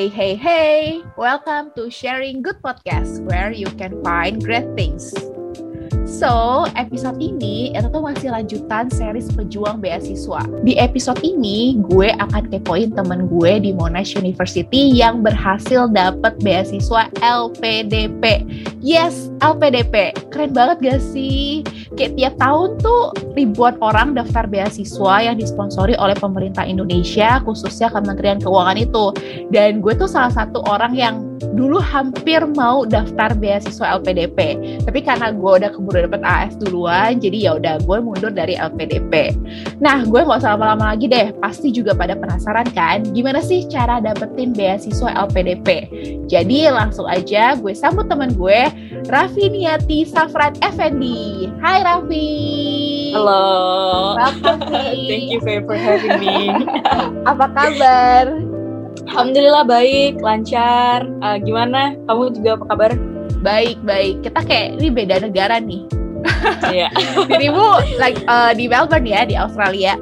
Hey, hey, hey! Welcome to Sharing Good Podcast, where you can find great things. So, episode ini itu tuh masih lanjutan series pejuang beasiswa. Di episode ini, gue akan kepoin temen gue di Monash University yang berhasil dapet beasiswa LPDP. Yes, LPDP. Keren banget gak sih? Kayak tiap tahun tuh ribuan orang daftar beasiswa yang disponsori oleh pemerintah Indonesia, khususnya Kementerian Keuangan itu. Dan gue tuh salah satu orang yang dulu hampir mau daftar beasiswa LPDP. Tapi karena gue udah keburu dapet AS duluan, jadi ya udah gue mundur dari LPDP. Nah, gue nggak usah lama-lama lagi deh. Pasti juga pada penasaran kan, gimana sih cara dapetin beasiswa LPDP? Jadi langsung aja gue sambut teman gue, Raffi Niati Safran Effendi. Hai Raffi. Halo. Welcome, Thank you for having me. Apa kabar? Alhamdulillah baik, lancar. Uh, gimana? Kamu juga apa kabar? Baik, baik. Kita kayak ini beda negara nih. Iya. Dirimu like uh, di Melbourne ya, di Australia.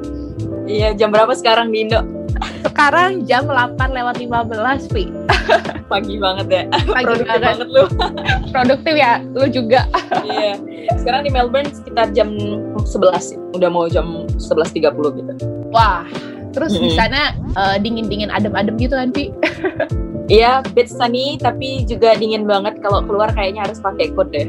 Iya, jam berapa sekarang di Indo? Sekarang jam 8 lewat 15, Vi. Pagi banget ya. Pagi Produktif banget. lu. Produktif ya, lu juga. iya. Sekarang di Melbourne sekitar jam 11. Udah mau jam 11.30 gitu. Wah, terus di Mm-mm. sana uh, dingin-dingin adem-adem gitu kan, Vi? Iya, bit sunny tapi juga dingin banget. Kalau keluar kayaknya harus pakai coat deh.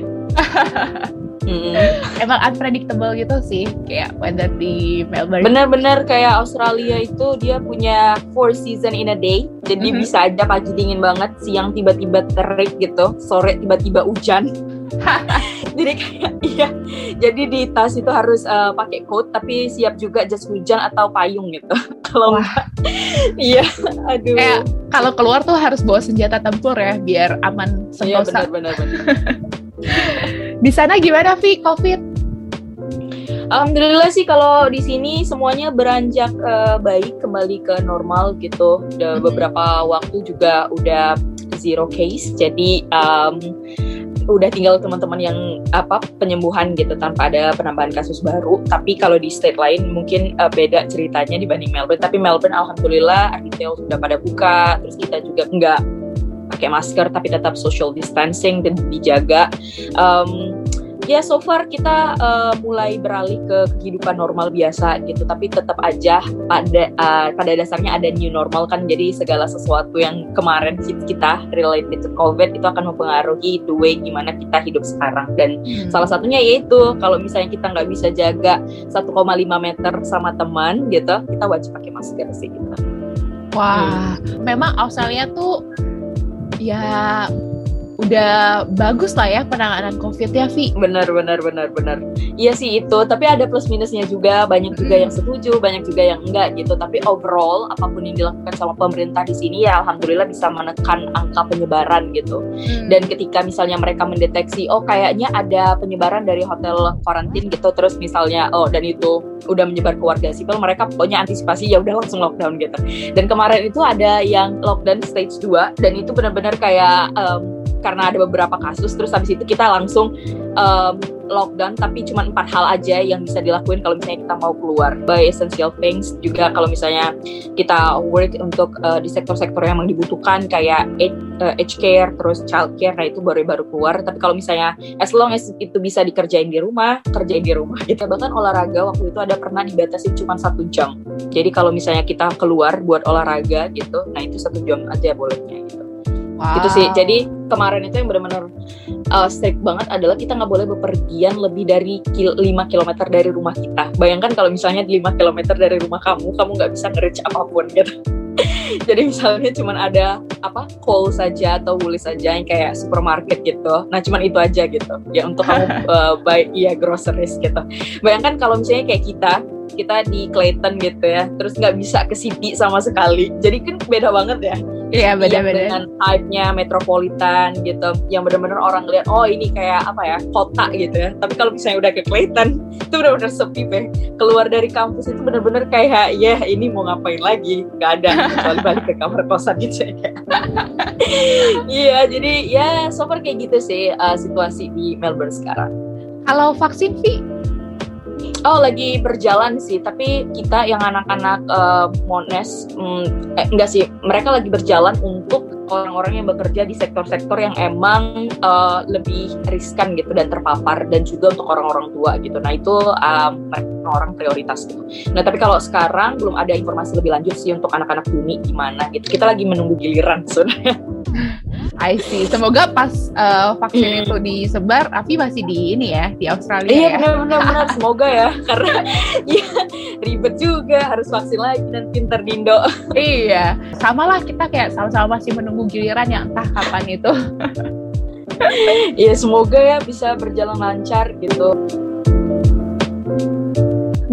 Mm-mm. Emang unpredictable gitu sih, kayak weather di Melbourne. Bener-bener kayak Australia itu dia punya four season in a day. Jadi Mhm. bisa aja pagi dingin banget, siang tiba-tiba terik gitu, sore tiba-tiba hujan. jadi kayak iya. Jadi di tas itu harus uh, pakai coat tapi siap juga jas hujan atau payung gitu. Kalau enggak iya, aduh. Kayak kalau keluar tuh harus bawa senjata tempur ya, biar aman Iya sentosa. benar-benar benar. Di sana gimana, Vi, COVID? Alhamdulillah sih kalau di sini semuanya beranjak eh, baik kembali ke normal gitu. Udah Mhm. beberapa waktu juga udah zero case. Jadi um, udah tinggal teman-teman yang apa penyembuhan gitu tanpa ada penambahan kasus baru. Tapi kalau di state lain mungkin eh, beda ceritanya dibanding Melbourne. Tapi Melbourne alhamdulillah retail sudah pada buka. Terus kita juga nggak pakai masker tapi tetap social distancing dan dijaga. Um, ya so far kita uh, mulai beralih ke kehidupan normal biasa gitu tapi tetap aja pada uh, pada dasarnya ada new normal kan jadi segala sesuatu yang kemarin kita related to covid itu akan mempengaruhi the way gimana kita hidup sekarang dan salah satunya yaitu kalau misalnya kita nggak bisa jaga 1,5 meter sama teman gitu kita wajib pakai masker sih gitu. Wah, memang Australia tuh ya udah bagus lah ya penanganan COVID ya, Vi. Bener bener bener bener. Iya sih itu, tapi ada plus minusnya juga. Banyak juga Hmm. yang setuju, banyak juga yang enggak gitu. Tapi overall apa pun yang dilakukan sama pemerintah di sini ya alhamdulillah bisa menekan angka penyebaran gitu. Dan ketika misalnya mereka mendeteksi oh kayaknya ada penyebaran dari hotel karantin gitu terus misalnya oh dan itu udah menyebar ke warga sipil mereka pokoknya antisipasi ya udah langsung lockdown gitu. Dan kemarin itu ada yang lockdown stage 2 dan itu benar-benar kayak em, karena ada beberapa kasus terus habis itu kita langsung em, lockdown tapi cuma empat hal aja yang bisa dilakuin kalau misalnya kita mau keluar. By essential things juga kalau misalnya kita work untuk uh, di sektor-sektor yang memang dibutuhkan kayak age, uh, age care terus child care nah itu baru baru keluar. Tapi kalau misalnya as long as itu bisa dikerjain di rumah kerjain di rumah. Kita bahkan olahraga waktu itu ada pernah dibatasi cuma satu jam. Jadi kalau misalnya kita keluar buat olahraga gitu nah itu satu jam aja bolehnya gitu Wow. gitu sih. Jadi kemarin itu yang benar-benar uh, strict banget adalah kita nggak boleh bepergian lebih dari kil 5 km dari rumah kita. Bayangkan kalau misalnya 5 km dari rumah kamu kamu nggak bisa nge-reach apa pun gitu. Jadi misalnya cuman ada apa call saja atau Woolies saja yang kayak supermarket gitu. Nah cuman itu aja gitu. Ya untuk kamu uh, buy iya groceries gitu. Bayangkan kalau misalnya kayak kita kita di Clayton gitu ya. Terus nggak bisa ke city sama sekali. Jadi kan beda banget ya. Iya, beda-beda. dengan hype-nya metropolitan gitu. Yang benar-benar orang lihat oh ini kayak apa ya kota gitu ya. Tapi kalau misalnya udah ke Clayton itu benar-benar sepi Pe. keluar dari kampus itu benar-benar kayak ya ini mau ngapain lagi? Nggak ada kecuali balik ke kamar kosan gitu ya iya jadi ya so far kayak gitu sih uh, situasi di Melbourne sekarang. Kalau vaksin, Vi? Oh lagi berjalan sih, tapi kita yang anak-anak uh, Mones, mm, eh, enggak sih, mereka lagi berjalan untuk orang-orang yang bekerja di sektor-sektor yang emang uh, lebih riskan gitu dan terpapar dan juga untuk orang-orang tua gitu. Nah itu um, orang prioritas gitu. Nah tapi kalau sekarang belum ada informasi lebih lanjut sih untuk anak-anak uni gimana gitu. Kita lagi menunggu giliran sebenarnya. I see. Semoga pas uh, vaksin itu disebar, Afi masih di ini ya, di Australia iya, ya. Benar-benar, semoga ya, karena ya ribet juga harus vaksin lagi dan pinter dindo. iya, sama lah kita kayak sama-sama masih menunggu giliran yang entah kapan itu. Iya semoga ya bisa berjalan lancar gitu.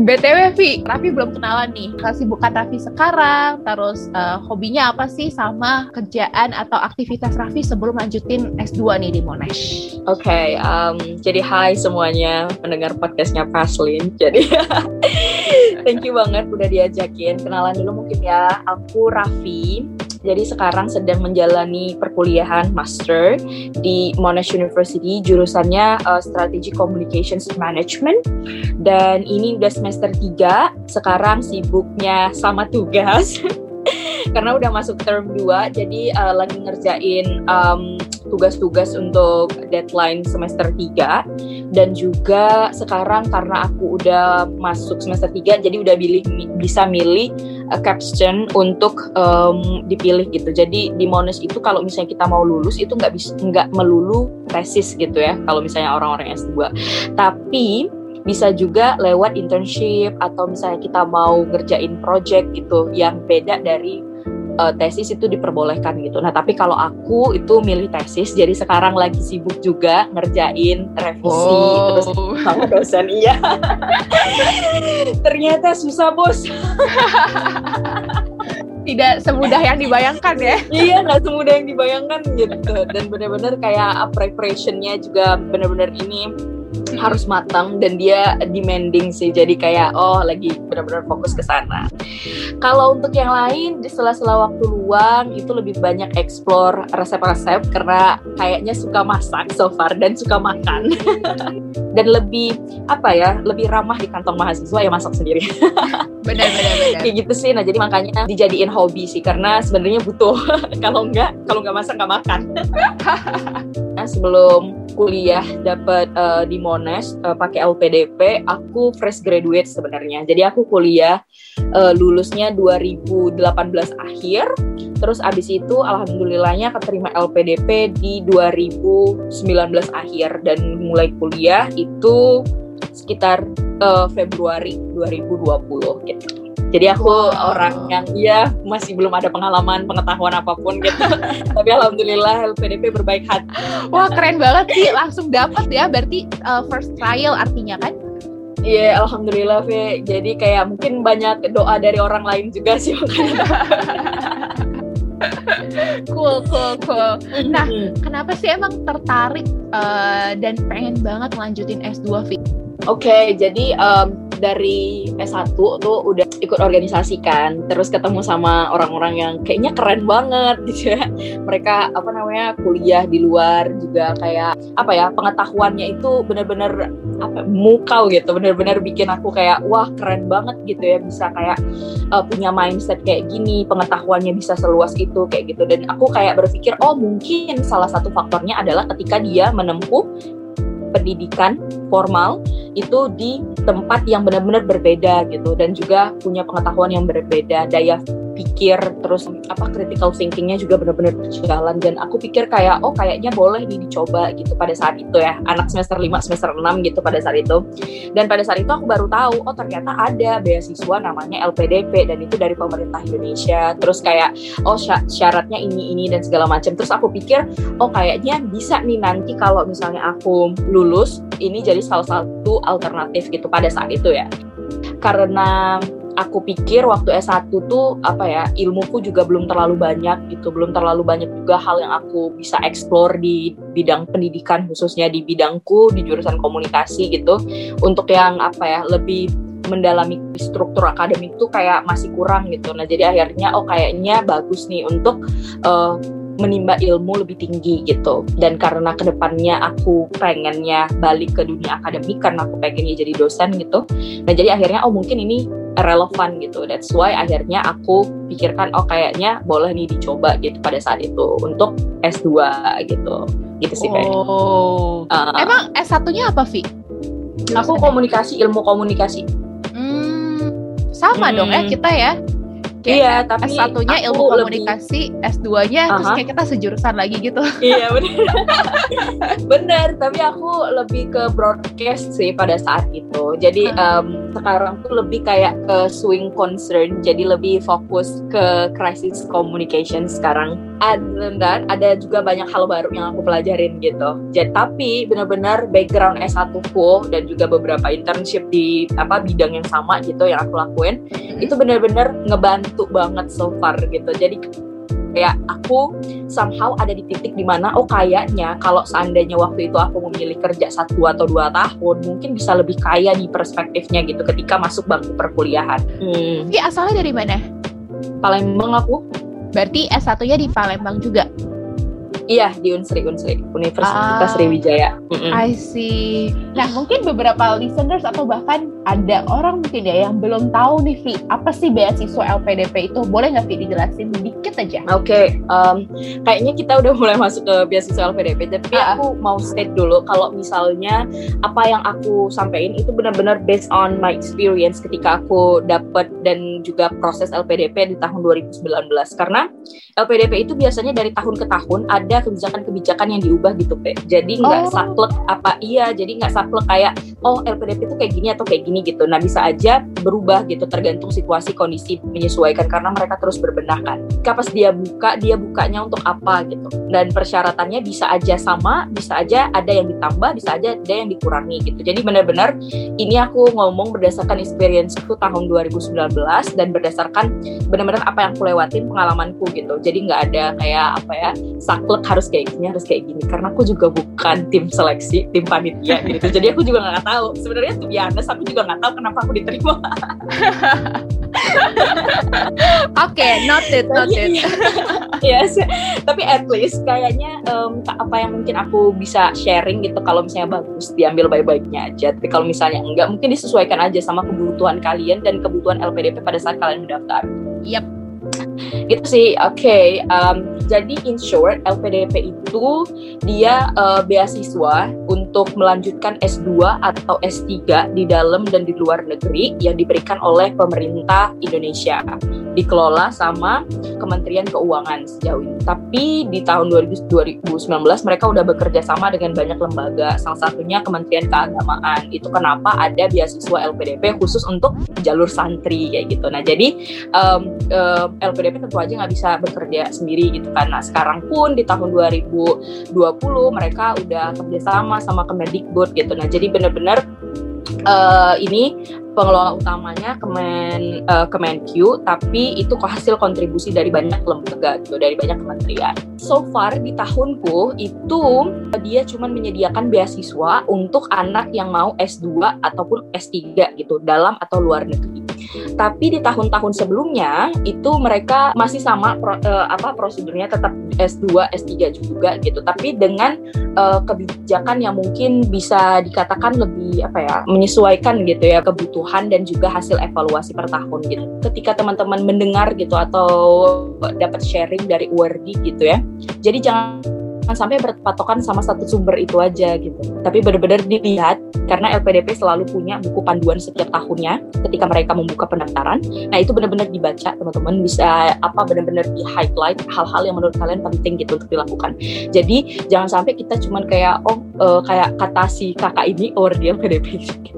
BTW Vi, Raffi belum kenalan nih. Kesibukan Raffi sekarang, terus uh, hobinya apa sih sama kerjaan atau aktivitas Raffi sebelum lanjutin S2 nih di Monash? Oke, okay, um, jadi hai semuanya pendengar podcastnya Paslin. Jadi thank you banget udah diajakin. Kenalan dulu mungkin ya, aku Raffi jadi sekarang sedang menjalani perkuliahan master di Monash University jurusannya uh, Strategic Communications Management. Dan ini udah semester 3 sekarang sibuknya sama tugas karena udah masuk term 2 jadi uh, lagi ngerjain um, tugas-tugas untuk deadline semester 3 dan juga sekarang karena aku udah masuk semester 3 jadi udah pilih bisa milih uh, capstone untuk um, dipilih gitu. Jadi di Monash itu kalau misalnya kita mau lulus itu nggak bisa nggak melulu tesis gitu ya kalau misalnya orang-orang S2. Tapi bisa juga lewat internship atau misalnya kita mau ngerjain project gitu yang beda dari uh, tesis itu diperbolehkan gitu. Nah, tapi kalau aku itu milih tesis, jadi sekarang lagi sibuk juga ngerjain revisi oh. terus sama dosen iya. Ternyata susah, Bos. Tidak semudah yang dibayangkan ya. iya, nggak semudah yang dibayangkan gitu. Dan benar-benar kayak preparationnya juga benar-benar ini harus matang dan dia demanding sih. Jadi kayak oh lagi benar-benar fokus ke sana. Kalau untuk yang lain di sela-sela waktu luang itu lebih banyak explore resep-resep karena kayaknya suka masak so far dan suka makan. Dan lebih apa ya lebih ramah di kantong mahasiswa ya masak sendiri. Benar-benar kayak gitu sih. Nah jadi makanya dijadiin hobi sih karena sebenarnya butuh. Kalau enggak kalau nggak masak nggak makan sebelum kuliah dapat uh, di Monash uh, pakai LPDP, aku fresh graduate sebenarnya. Jadi aku kuliah uh, lulusnya 2018 akhir. Terus abis itu alhamdulillahnya keterima LPDP di 2019 akhir dan mulai kuliah itu sekitar uh, Februari 2020 gitu. Jadi aku wow. orang yang ya masih belum ada pengalaman pengetahuan apa pun gitu. Tapi alhamdulillah LPDP berbaik hati. Wah keren banget sih langsung dapat ya berarti uh, first trial artinya kan? Iya, yeah, alhamdulillah Fe. Jadi kayak mungkin banyak doa dari orang lain juga sih cool, cool, cool. Nah, kenapa sih emang tertarik uh, dan pengen banget lanjutin S2, Vi? Oke, okay, jadi um, dari S1 tuh udah ikut organisasi kan terus ketemu sama orang-orang yang kayaknya keren banget gitu ya. Mereka apa namanya kuliah di luar juga kayak apa ya pengetahuannya itu bener-bener apa mukau gitu. Bener-bener bikin aku kayak wah keren banget gitu ya. Bisa kayak uh, punya mindset kayak gini pengetahuannya bisa seluas itu kayak gitu. Dan aku kayak berpikir oh mungkin salah satu faktornya adalah ketika dia menempuh pendidikan formal itu di tempat yang benar-benar berbeda gitu dan juga punya pengetahuan yang berbeda daya pikir terus apa critical thinkingnya juga benar-benar berjalan. Dan aku pikir kayak oh kayaknya boleh nih dicoba gitu pada saat itu ya anak semester 5 semester 6 gitu pada saat itu. Dan pada saat itu aku baru tahu oh ternyata ada beasiswa namanya LPDP dan itu dari pemerintah Indonesia. Terus kayak oh syaratnya ini ini dan segala macam. Terus aku pikir oh kayaknya bisa nih nanti kalau misalnya aku lulus ini jadi salah satu alternatif gitu pada saat itu ya. Karena aku pikir waktu S1 tuh apa ya ilmuku juga belum terlalu banyak gitu. Belum terlalu banyak juga hal yang aku bisa explore di bidang pendidikan khususnya di bidangku di jurusan komunikasi gitu. Untuk yang apa ya lebih mendalami struktur akademik tuh kayak masih kurang gitu. Nah jadi akhirnya oh kayaknya bagus nih untuk uh, menimba ilmu lebih tinggi gitu dan karena ke depannya aku pengennya balik ke dunia akademik karena aku pengennya jadi dosen gitu nah jadi akhirnya oh mungkin ini relevan gitu that's why akhirnya aku pikirkan oh kayaknya boleh nih dicoba gitu pada saat itu untuk S2 gitu gitu sih kayaknya Oh. Uh, Emang S1-nya apa, Vi? aku komunikasi ilmu komunikasi Hmm, sama dong ya Hmm. kita ya. Iya tapi S1-nya aku ilmu lebih- komunikasi, S2-nya terus Aha. kayak kita sejurusan lagi gitu. iya bener bener tapi aku lebih ke broadcast sih pada saat itu jadi Ah. em, sekarang tuh lebih kayak ke swing concern jadi lebih fokus ke crisis communication sekarang other than that ada juga banyak hal baru yang aku pelajarin gitu. Jadi tapi benar-benar background S1 ku dan juga beberapa internship di apa bidang yang sama gitu yang aku lakuin itu benar-benar ngebantu banget so far gitu. Jadi kayak aku somehow ada di titik di mana oh kayaknya kalau seandainya waktu itu aku memilih kerja satu atau dua tahun mungkin bisa lebih kaya nih perspektifnya gitu ketika masuk bangku perkuliahan. Hmm. Vi asalnya dari mana? Palembang aku Berarti S1-nya di Palembang juga. Iya di Unsri Unsri Universitas Ah. Sriwijaya Mm-mm. I see. Nah, mungkin beberapa listeners atau bahkan ada orang mungkin ya yang belum tahu nih, Vi, apa sih beasiswa LPDP itu? Boleh nggak, Vi, dijelasin dikit aja? Oke, em, kayaknya kita udah mulai masuk ke beasiswa LPDP, tapi Ah. aku mau state dulu kalau misalnya apa yang aku sampaikan itu benar-benar based on my experience ketika aku dapat dan juga proses LPDP di tahun 2019. Karena LPDP itu biasanya dari tahun ke tahun ada kebijakan-kebijakan yang diubah gitu, Pe. Jadi Oh. nggak saklek apa iya, jadi nggak saklek kayak oh LPDP itu kayak gini atau kayak gini gitu. Nah bisa aja berubah gitu tergantung situasi kondisi menyesuaikan karena mereka terus berbenah kan. Ketika pas dia buka, dia bukanya untuk apa gitu. Dan persyaratannya bisa aja sama, bisa aja ada yang ditambah, bisa aja ada yang dikurangi gitu. Jadi benar-benar ini aku ngomong berdasarkan experience aku tahun 2019 dan berdasarkan benar-benar apa yang aku lewatin pengalamanku gitu. Jadi nggak ada kayak apa ya saklek harus kayak gini harus kayak gini karena aku juga bukan tim seleksi tim panitia gitu. Jadi aku juga nggak tahu. Sebenarnya tuh biasa aku juga nggak tahu kenapa aku diterima. Oke, noted, noted. yes tapi at least kayaknya ka- apa yang mungkin aku bisa sharing gitu kalau misalnya bagus diambil baik-baiknya aja tapi kalau misalnya enggak mungkin disesuaikan aja sama kebutuhan kalian dan kebutuhan LPDP pada saat kalian mendaftar Yap. Gitu sih oke em, jadi in short LPDP itu dia eh, beasiswa untuk melanjutkan S2 atau S3 di dalam dan di luar negeri yang diberikan oleh pemerintah Indonesia dikelola sama Kementerian Keuangan sejauh ini. Tapi di tahun 2000 2019 mereka udah bekerja sama dengan banyak lembaga, salah satunya Kementerian Keagamaan. Itu kenapa ada beasiswa LPDP khusus untuk jalur santri kayak gitu. Nah jadi em, em, LPDP tentu aja nggak bisa bekerja sendiri gitu kan. Nah sekarang pun di tahun 2020 mereka udah kerjasama sama Kemendikbud gitu. Nah jadi benar-benar eh, ini pengelola utamanya Kemen eh, Kemenq, tapi itu hasil kontribusi dari banyak lembaga gitu, dari banyak kementerian. So far di tahunku itu dia cuma menyediakan beasiswa untuk anak yang mau S2 ataupun S3 gitu dalam atau luar negeri. Tapi di tahun-tahun sebelumnya itu mereka masih sama pro- eh, apa prosedurnya tetap S2, S3 juga gitu. Tapi dengan eh, kebijakan yang mungkin bisa dikatakan lebih apa ya menyesuaikan gitu ya kebutuhan dan juga hasil evaluasi per tahun gitu. Ketika teman-teman mendengar gitu atau dapat sharing dari URD gitu ya. Jadi jangan sampai berpatokan sama satu sumber itu aja gitu. Tapi benar-benar dilihat karena LPDP selalu punya buku panduan setiap tahunnya ketika mereka membuka pendaftaran. Nah itu benar-benar dibaca teman-teman bisa apa benar-benar di highlight hal-hal yang menurut kalian penting gitu untuk dilakukan. Jadi jangan sampai kita cuman kayak oh eh, kayak kata si kakak ini oh dia LPDP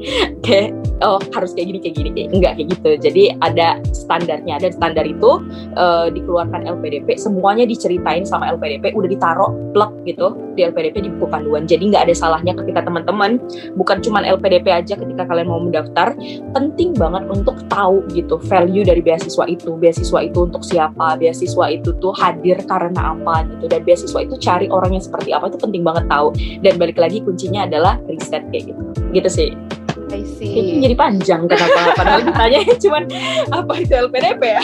kayak oh harus kayak gini kayak gini kayak enggak kayak gitu. Jadi ada standarnya dan standar itu eh, dikeluarkan LPDP semuanya diceritain sama LPDP udah ditaruh plug gitu di LPDP di buku panduan. Jadi nggak ada salahnya ketika teman-teman bukan cuman LPDP aja ketika kalian mau mendaftar, penting banget untuk tahu gitu value dari beasiswa itu. Beasiswa itu untuk siapa? Beasiswa itu tuh hadir karena apa gitu. Dan beasiswa itu cari orang yang seperti apa itu penting banget tahu. Dan balik lagi kuncinya adalah riset kayak gitu. Gitu sih. I see. Kayaknya jadi panjang kenapa? Padahal ditanya cuman apa itu LPDP ya?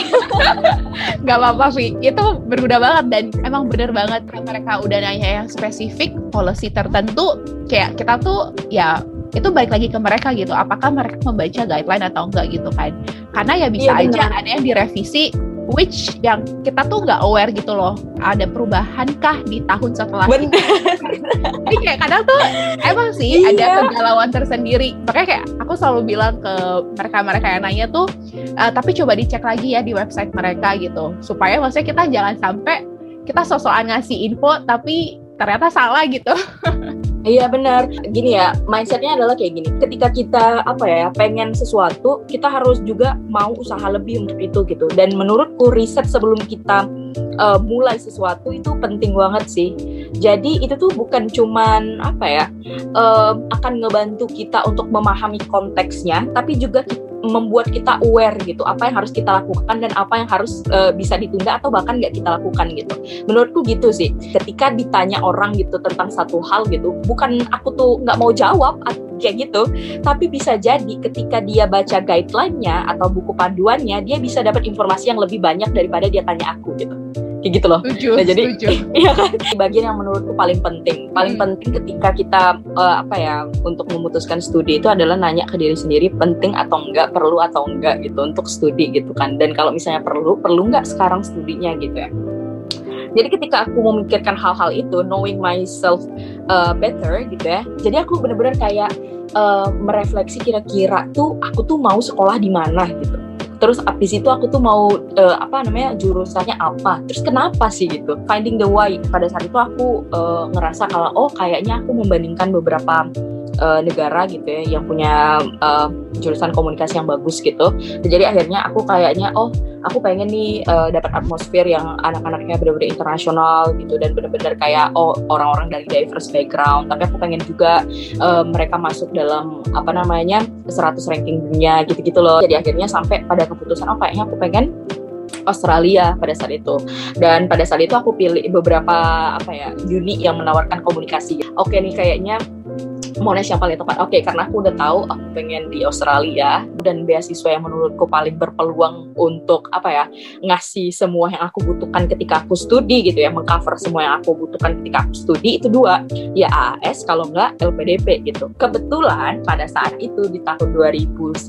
Gak apa-apa, Vi. Itu berguna banget dan emang bener banget mereka udah nanya yang spesifik policy tertentu. Kayak kita tuh ya itu balik lagi ke mereka gitu. Apakah mereka membaca guideline atau enggak gitu kan? Karena ya bisa Iya, aja ada yang direvisi which yang kita tuh nggak aware gitu loh ada perubahan kah di tahun setelah Bener. Jadi kayak kadang tuh emang sih Iya. ada kegalauan tersendiri. Makanya kayak aku selalu bilang ke mereka-mereka yang nanya tuh, "Eh, tapi coba dicek lagi ya di website mereka gitu, supaya maksudnya kita jangan sampai kita sosokan ngasih info tapi ternyata salah gitu. Iya benar. Gini ya, mindsetnya adalah kayak gini. Ketika kita apa ya pengen sesuatu, kita harus juga mau usaha lebih untuk itu gitu. Dan menurutku riset sebelum kita uh, mulai sesuatu itu penting banget sih. Jadi itu tuh bukan cuman apa ya uh, akan ngebantu kita untuk memahami konteksnya, tapi juga ki- membuat kita aware gitu apa yang harus kita lakukan dan apa yang harus uh, bisa ditunda atau bahkan nggak kita lakukan gitu. Menurutku gitu sih ketika ditanya orang gitu tentang satu hal gitu bukan aku tuh nggak mau jawab kayak gitu tapi bisa jadi ketika dia baca guideline-nya atau buku panduannya dia bisa dapat informasi yang lebih banyak daripada dia tanya aku gitu kayak gitu loh Setuju, Nah, jadi- setuju. Iya kan? Bagian yang menurutku paling penting, paling Hmm. penting ketika kita eh, apa ya untuk memutuskan studi itu adalah nanya ke diri sendiri penting atau enggak, perlu atau enggak gitu untuk studi gitu kan. Dan kalau misalnya perlu, perlu enggak sekarang studinya gitu ya. Jadi ketika aku memikirkan hal-hal itu, knowing myself uh, better gitu ya. Jadi aku bener-bener kayak uh, merefleksi kira-kira tuh aku tuh mau sekolah di mana gitu. Terus abis itu aku tuh mau uh, apa namanya jurusannya apa? Terus kenapa sih gitu? Finding the why. Pada saat itu aku uh, ngerasa kalau oh kayaknya aku membandingkan beberapa uh, negara gitu ya yang punya uh, jurusan komunikasi yang bagus gitu. Jadi akhirnya aku kayaknya oh aku pengen nih uh, dapat atmosfer yang anak-anaknya benar-benar internasional gitu dan benar-benar kayak oh orang-orang dari diverse background. Tapi aku pengen juga uh, mereka masuk dalam apa namanya 100 ranking dunia gitu-gitu loh. Jadi akhirnya sampai pada keputusan oh kayaknya aku pengen Australia pada saat itu dan pada saat itu aku pilih beberapa apa ya uni yang menawarkan komunikasi oke nih kayaknya Monash yang paling tepat. Oke, karena aku udah tahu aku pengen di Australia dan beasiswa yang menurutku paling berpeluang untuk apa ya ngasih semua yang aku butuhkan ketika aku studi gitu ya, mengcover semua yang aku butuhkan ketika aku studi itu dua, ya AAS kalau nggak LPDP gitu. Kebetulan pada saat itu di tahun 2019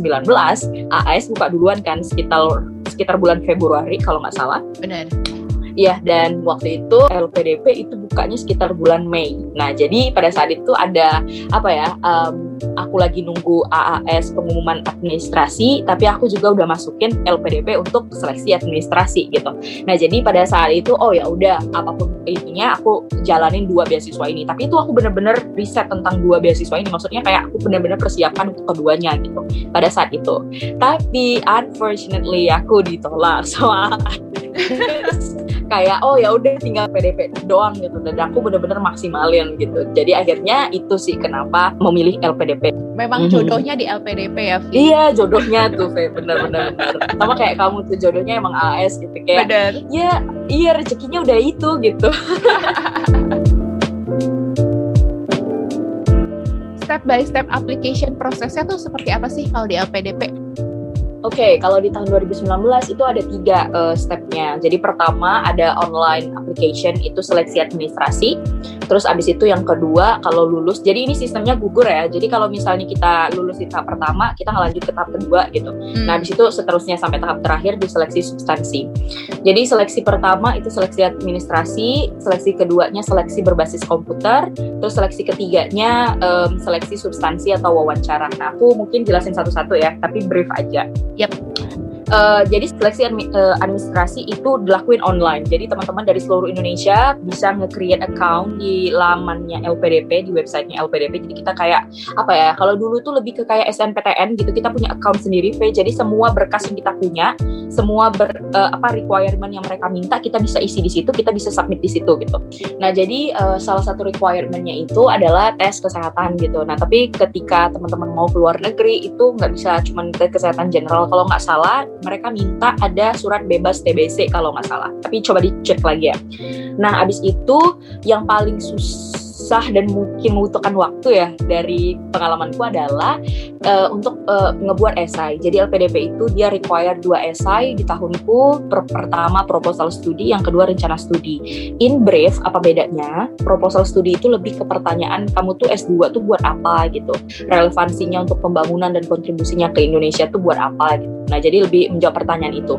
AAS buka duluan kan sekitar sekitar bulan Februari kalau nggak salah. Benar. Iya, dan waktu itu LPDP itu bukanya sekitar bulan Mei. Nah, jadi pada saat itu ada apa ya? em, aku lagi nunggu AAS pengumuman administrasi, tapi aku juga udah masukin LPDP untuk seleksi administrasi gitu. Nah, jadi pada saat itu oh ya udah apa pun intinya aku jalanin dua beasiswa ini. Tapi itu aku bener-bener riset tentang dua beasiswa ini. Maksudnya kayak aku bener-bener persiapkan untuk keduanya gitu pada saat itu. Tapi unfortunately aku ditolak sama kayak oh ya udah tinggal PDP doang gitu dan aku bener-bener maksimalin gitu jadi akhirnya itu sih kenapa memilih LPDP Memang Mhm. jodohnya di LPDP ya, iya jodohnya tuh Fe bener-bener bener. sama kayak kamu tuh jodohnya emang AS gitu kayak Benar. ya iya rezekinya udah itu gitu Step by step application prosesnya tuh seperti apa sih kalau di LPDP? Oke, kalau di tahun 2019 itu ada tiga eh, stepnya. Jadi pertama ada online application itu seleksi administrasi. Terus abis itu yang kedua kalau lulus, jadi ini sistemnya gugur ya. Jadi kalau misalnya kita lulus di tahap pertama, kita ngelanjut ke tahap kedua gitu. Hmm. Nah, habis itu seterusnya sampai tahap terakhir di seleksi substansi. Jadi seleksi pertama itu seleksi administrasi, seleksi keduanya seleksi berbasis komputer, terus seleksi ketiganya em, seleksi substansi atau wawancara. Nah, aku mungkin jelasin satu-satu ya, tapi brief aja. Yap. Eh, jadi seleksi eh, administrasi itu dilakuin online. Jadi teman-teman dari seluruh Indonesia bisa nge-create account di lamannya LPDP di websitenya LPDP. Jadi kita kayak apa ya? Kalau dulu tuh lebih ke kayak SNPTN gitu. Kita punya account sendiri, V. Jadi semua berkas yang kita punya, semua ber, eh, apa requirement yang mereka minta kita bisa isi di situ, kita bisa submit di situ gitu. Nah jadi eh, salah satu requirementnya itu adalah tes kesehatan gitu. Nah tapi ketika teman-teman mau keluar negeri itu nggak bisa cuma tes kesehatan general. Kalau nggak salah mereka minta ada surat bebas TBC kalau nggak salah. Tapi coba dicek lagi ya. Nah abis itu yang paling susah dan mungkin membutuhkan waktu ya dari pengalamanku adalah uh, untuk uh, ngebuat esai. Jadi LPDP itu dia require dua esai di tahunku. Per pertama proposal studi, yang kedua rencana studi. In brief, apa bedanya? Proposal studi itu lebih ke pertanyaan kamu tuh S2 tuh buat apa gitu. Relevansinya untuk pembangunan dan kontribusinya ke Indonesia tuh buat apa gitu. Nah, jadi lebih menjawab pertanyaan itu.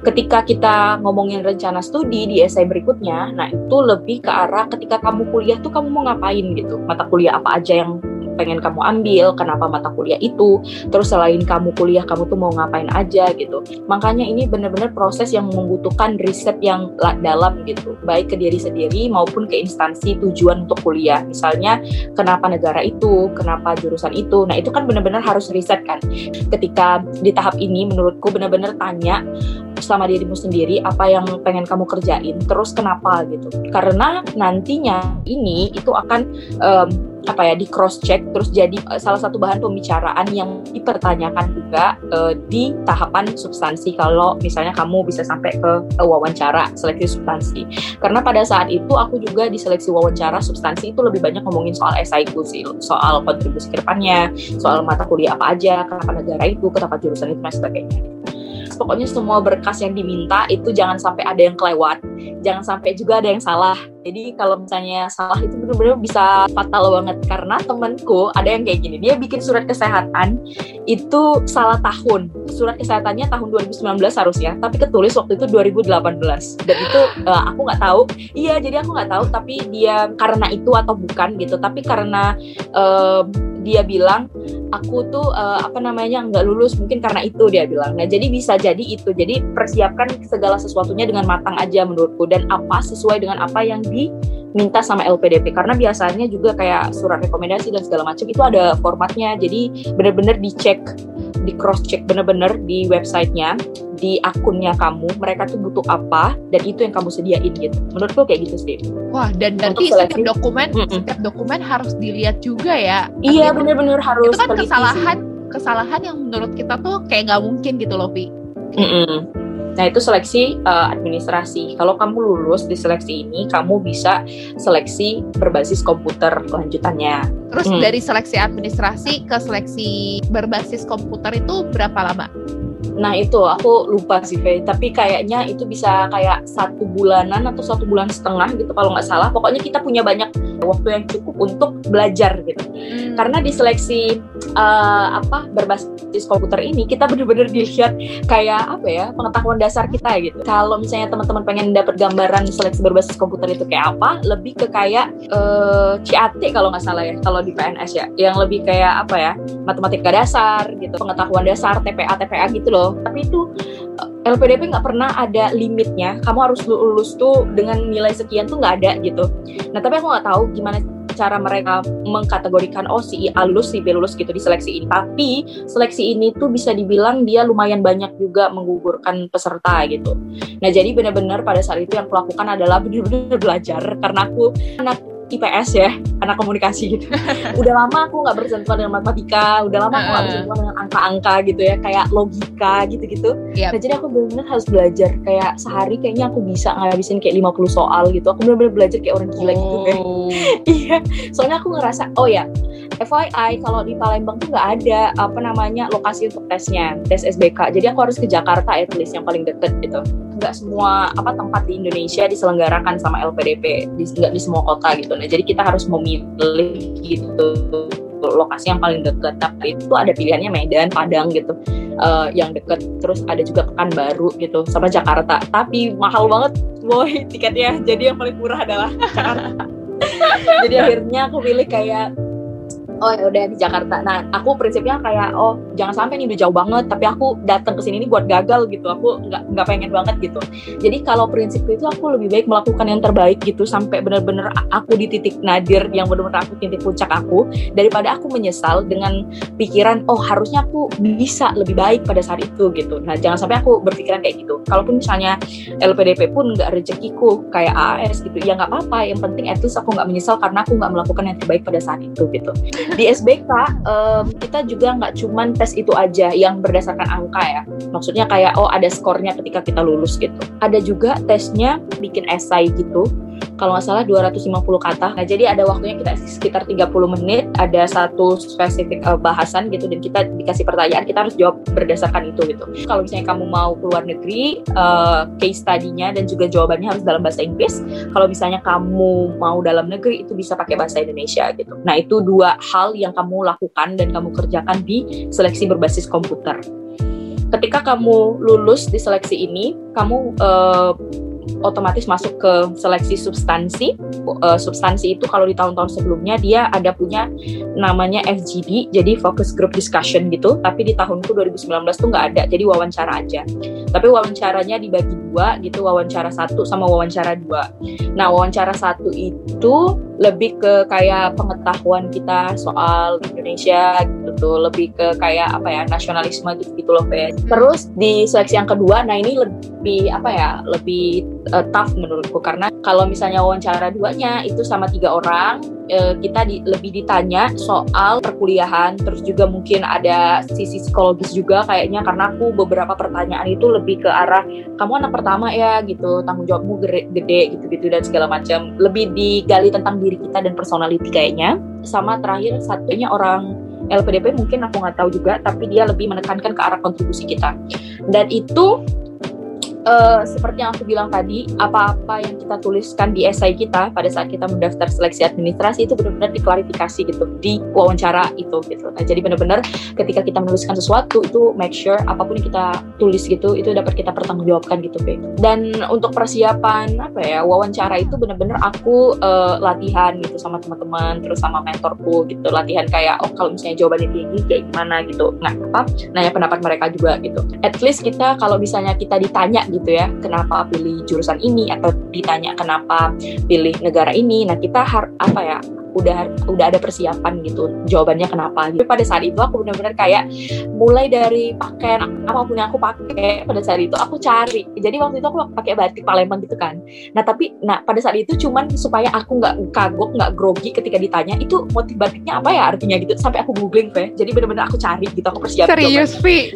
Ketika kita ngomongin rencana studi di esai berikutnya, nah itu lebih ke arah ketika kamu kuliah tuh kamu mau ngapain gitu. Mata kuliah apa aja yang pengen kamu ambil, kenapa mata kuliah itu, terus selain kamu kuliah kamu tuh mau ngapain aja gitu. Makanya ini benar-benar proses yang membutuhkan riset yang dalam gitu, baik ke diri sendiri maupun ke instansi tujuan untuk kuliah. Misalnya kenapa negara itu, kenapa jurusan itu. Nah, itu kan benar-benar harus riset kan. Ketika di tahap ini menurutku benar-benar tanya sama dirimu sendiri apa yang pengen kamu kerjain, terus kenapa gitu. Karena nantinya ini itu akan um, apa ya di cross check terus jadi uh, salah satu bahan pembicaraan yang dipertanyakan juga uh, di tahapan substansi kalau misalnya kamu bisa sampai ke uh, wawancara seleksi substansi karena pada saat itu aku juga di seleksi wawancara substansi itu lebih banyak ngomongin soal esaiku sih soal kontribusi ke depannya soal mata kuliah apa aja kenapa negara itu kenapa jurusan itu dan sebagainya pokoknya semua berkas yang diminta itu jangan sampai ada yang kelewat. Jangan sampai juga ada yang salah jadi kalau misalnya salah itu benar-benar bisa fatal banget. Karena temanku ada yang kayak gini dia bikin surat kesehatan itu salah tahun. Surat kesehatannya tahun 2019 harusnya tapi ketulis waktu itu 2018 dan itu uh, aku nggak tahu. Iya jadi aku nggak tahu tapi dia karena itu atau bukan gitu. Tapi karena uh, dia bilang aku tuh uh, apa namanya nggak lulus mungkin karena itu dia bilang. Nah jadi bisa jadi itu. Jadi persiapkan segala sesuatunya dengan matang aja menurutku. Dan apa sesuai dengan apa yang diminta sama LPDP karena biasanya juga kayak surat rekomendasi dan segala macam itu ada formatnya jadi benar-benar dicek di cross check bener-bener di websitenya di akunnya kamu mereka tuh butuh apa dan itu yang kamu sediain gitu menurutku kayak gitu sih wah dan nanti setiap dokumen mm -mm. setiap dokumen harus dilihat juga ya iya bener-bener harus itu kan kesalahan sih. kesalahan yang menurut kita tuh kayak nggak mungkin gitu loh Vi mm -mm. Nah, itu seleksi uh, administrasi. Kalau kamu lulus di seleksi ini, kamu bisa seleksi berbasis komputer kelanjutannya. Terus hmm. dari seleksi administrasi ke seleksi berbasis komputer itu berapa lama? Nah itu aku lupa sih Faye, tapi kayaknya itu bisa kayak satu bulanan atau satu bulan setengah gitu kalau nggak salah. Pokoknya kita punya banyak waktu yang cukup untuk belajar gitu. Hmm. Karena di seleksi uh, apa berbasis komputer ini kita benar-benar dilihat kayak apa ya pengetahuan dasar kita gitu. Kalau misalnya teman-teman pengen dapat gambaran seleksi berbasis komputer itu kayak apa, lebih ke kayak uh, eh, CAT kalau nggak salah ya, kalau di PNS ya, yang lebih kayak apa ya matematika dasar gitu, pengetahuan dasar TPA TPA gitu loh. Tapi itu eh, LPDP nggak pernah ada limitnya. Kamu harus lulus tuh dengan nilai sekian tuh nggak ada gitu. Nah tapi aku nggak tahu gimana cara mereka mengkategorikan oh si A lulus si B lulus gitu di seleksi ini. Tapi seleksi ini tuh bisa dibilang dia lumayan banyak juga menggugurkan peserta gitu. Nah jadi benar-benar pada saat itu yang aku lakukan adalah benar-benar belajar karena aku anak IPS ya anak komunikasi gitu. Udah lama aku nggak bersentuhan dengan matematika udah lama aku nggak bersentuhan dengan angka-angka gitu ya kayak logika gitu-gitu. Yep. nah jadi aku benar-benar harus belajar kayak sehari kayaknya aku bisa ngabisin kayak 50 soal gitu. Aku benar-benar belajar kayak orang gila oh. gitu kan iya soalnya aku ngerasa oh ya FYI kalau di Palembang tuh nggak ada apa namanya lokasi untuk tesnya tes SBK jadi aku harus ke Jakarta at least yang paling deket gitu nggak semua apa tempat di Indonesia diselenggarakan sama LPDP di, nggak di semua kota gitu. Nah jadi kita harus memilih gitu lokasi yang paling dekat. Tapi itu ada pilihannya Medan Padang gitu uh, yang deket terus ada juga Pekanbaru gitu sama Jakarta. Tapi mahal banget boy tiketnya. Jadi yang paling murah adalah Jakarta. Jadi akhirnya aku pilih kayak oh ya udah di Jakarta. Nah aku prinsipnya kayak oh jangan sampai nih udah jauh banget. Tapi aku datang ke sini nih buat gagal gitu. Aku nggak nggak pengen banget gitu. Jadi kalau prinsip itu aku lebih baik melakukan yang terbaik gitu sampai benar-benar aku di titik nadir yang benar-benar aku titik puncak aku daripada aku menyesal dengan pikiran oh harusnya aku bisa lebih baik pada saat itu gitu. Nah jangan sampai aku berpikiran kayak gitu. Kalaupun misalnya LPDP pun nggak rezekiku kayak AS gitu ya nggak apa-apa. Yang penting at aku nggak menyesal karena aku nggak melakukan yang terbaik pada saat itu gitu di SBK um, kita juga nggak cuman tes itu aja yang berdasarkan angka ya. Maksudnya kayak oh ada skornya ketika kita lulus gitu. Ada juga tesnya bikin esai gitu kalau nggak salah 250 kata. Nah, jadi ada waktunya kita sekitar 30 menit, ada satu spesifik uh, bahasan gitu dan kita dikasih pertanyaan, kita harus jawab berdasarkan itu gitu. Kalau misalnya kamu mau keluar negeri, uh, case study-nya dan juga jawabannya harus dalam bahasa Inggris. Kalau misalnya kamu mau dalam negeri itu bisa pakai bahasa Indonesia gitu. Nah, itu dua hal yang kamu lakukan dan kamu kerjakan di seleksi berbasis komputer ketika kamu lulus di seleksi ini, kamu uh, otomatis masuk ke seleksi substansi. Uh, substansi itu kalau di tahun-tahun sebelumnya dia ada punya namanya FGD, jadi focus group discussion gitu. Tapi di tahunku 2019 tuh nggak ada, jadi wawancara aja. Tapi wawancaranya dibagi dua gitu, wawancara satu sama wawancara dua. Nah wawancara satu itu lebih ke kayak pengetahuan kita soal Indonesia gitu lebih ke kayak apa ya nasionalisme gitu gitu loh Fe. Terus di seleksi yang kedua, nah ini lebih apa ya lebih uh, tough menurutku. Karena kalau misalnya wawancara duanya itu sama tiga orang uh, kita di, lebih ditanya soal perkuliahan terus juga mungkin ada sisi psikologis juga kayaknya karena aku beberapa pertanyaan itu lebih ke arah kamu anak pertama ya gitu tanggung jawabmu gede, gede gitu gitu dan segala macam. Lebih digali tentang diri kita dan personality kayaknya. Sama terakhir satunya orang LPDP mungkin aku nggak tahu juga tapi dia lebih menekankan ke arah kontribusi kita. Dan itu uh, seperti yang aku bilang tadi, apa-apa yang kita tuliskan di esai kita pada saat kita mendaftar seleksi administrasi itu benar-benar diklarifikasi gitu di wawancara itu gitu. Nah, jadi benar-benar ketika kita menuliskan sesuatu itu make sure apa pun yang kita tulis gitu itu dapat kita pertanggungjawabkan gitu, Be. Dan untuk persiapan apa ya wawancara itu benar-benar aku uh, latihan gitu sama teman-teman terus sama mentorku gitu latihan kayak oh kalau misalnya jawabannya tinggi kayak gimana gitu. Nah, apa? Nanya pendapat mereka juga gitu. At least kita kalau misalnya kita ditanya gitu ya kenapa pilih jurusan ini atau ditanya kenapa pilih negara ini. Nah kita harus apa ya udah udah ada persiapan gitu jawabannya kenapa gitu. pada saat itu aku benar-benar kayak mulai dari pakaian apa pun yang aku pakai pada saat itu aku cari. Jadi waktu itu aku pakai batik Palembang gitu kan. Nah tapi nah pada saat itu cuman supaya aku nggak kagok nggak grogi ketika ditanya itu motif batiknya apa ya artinya? gitu sampai aku googling Fe jadi benar-benar aku cari gitu aku persiapkan serius Vi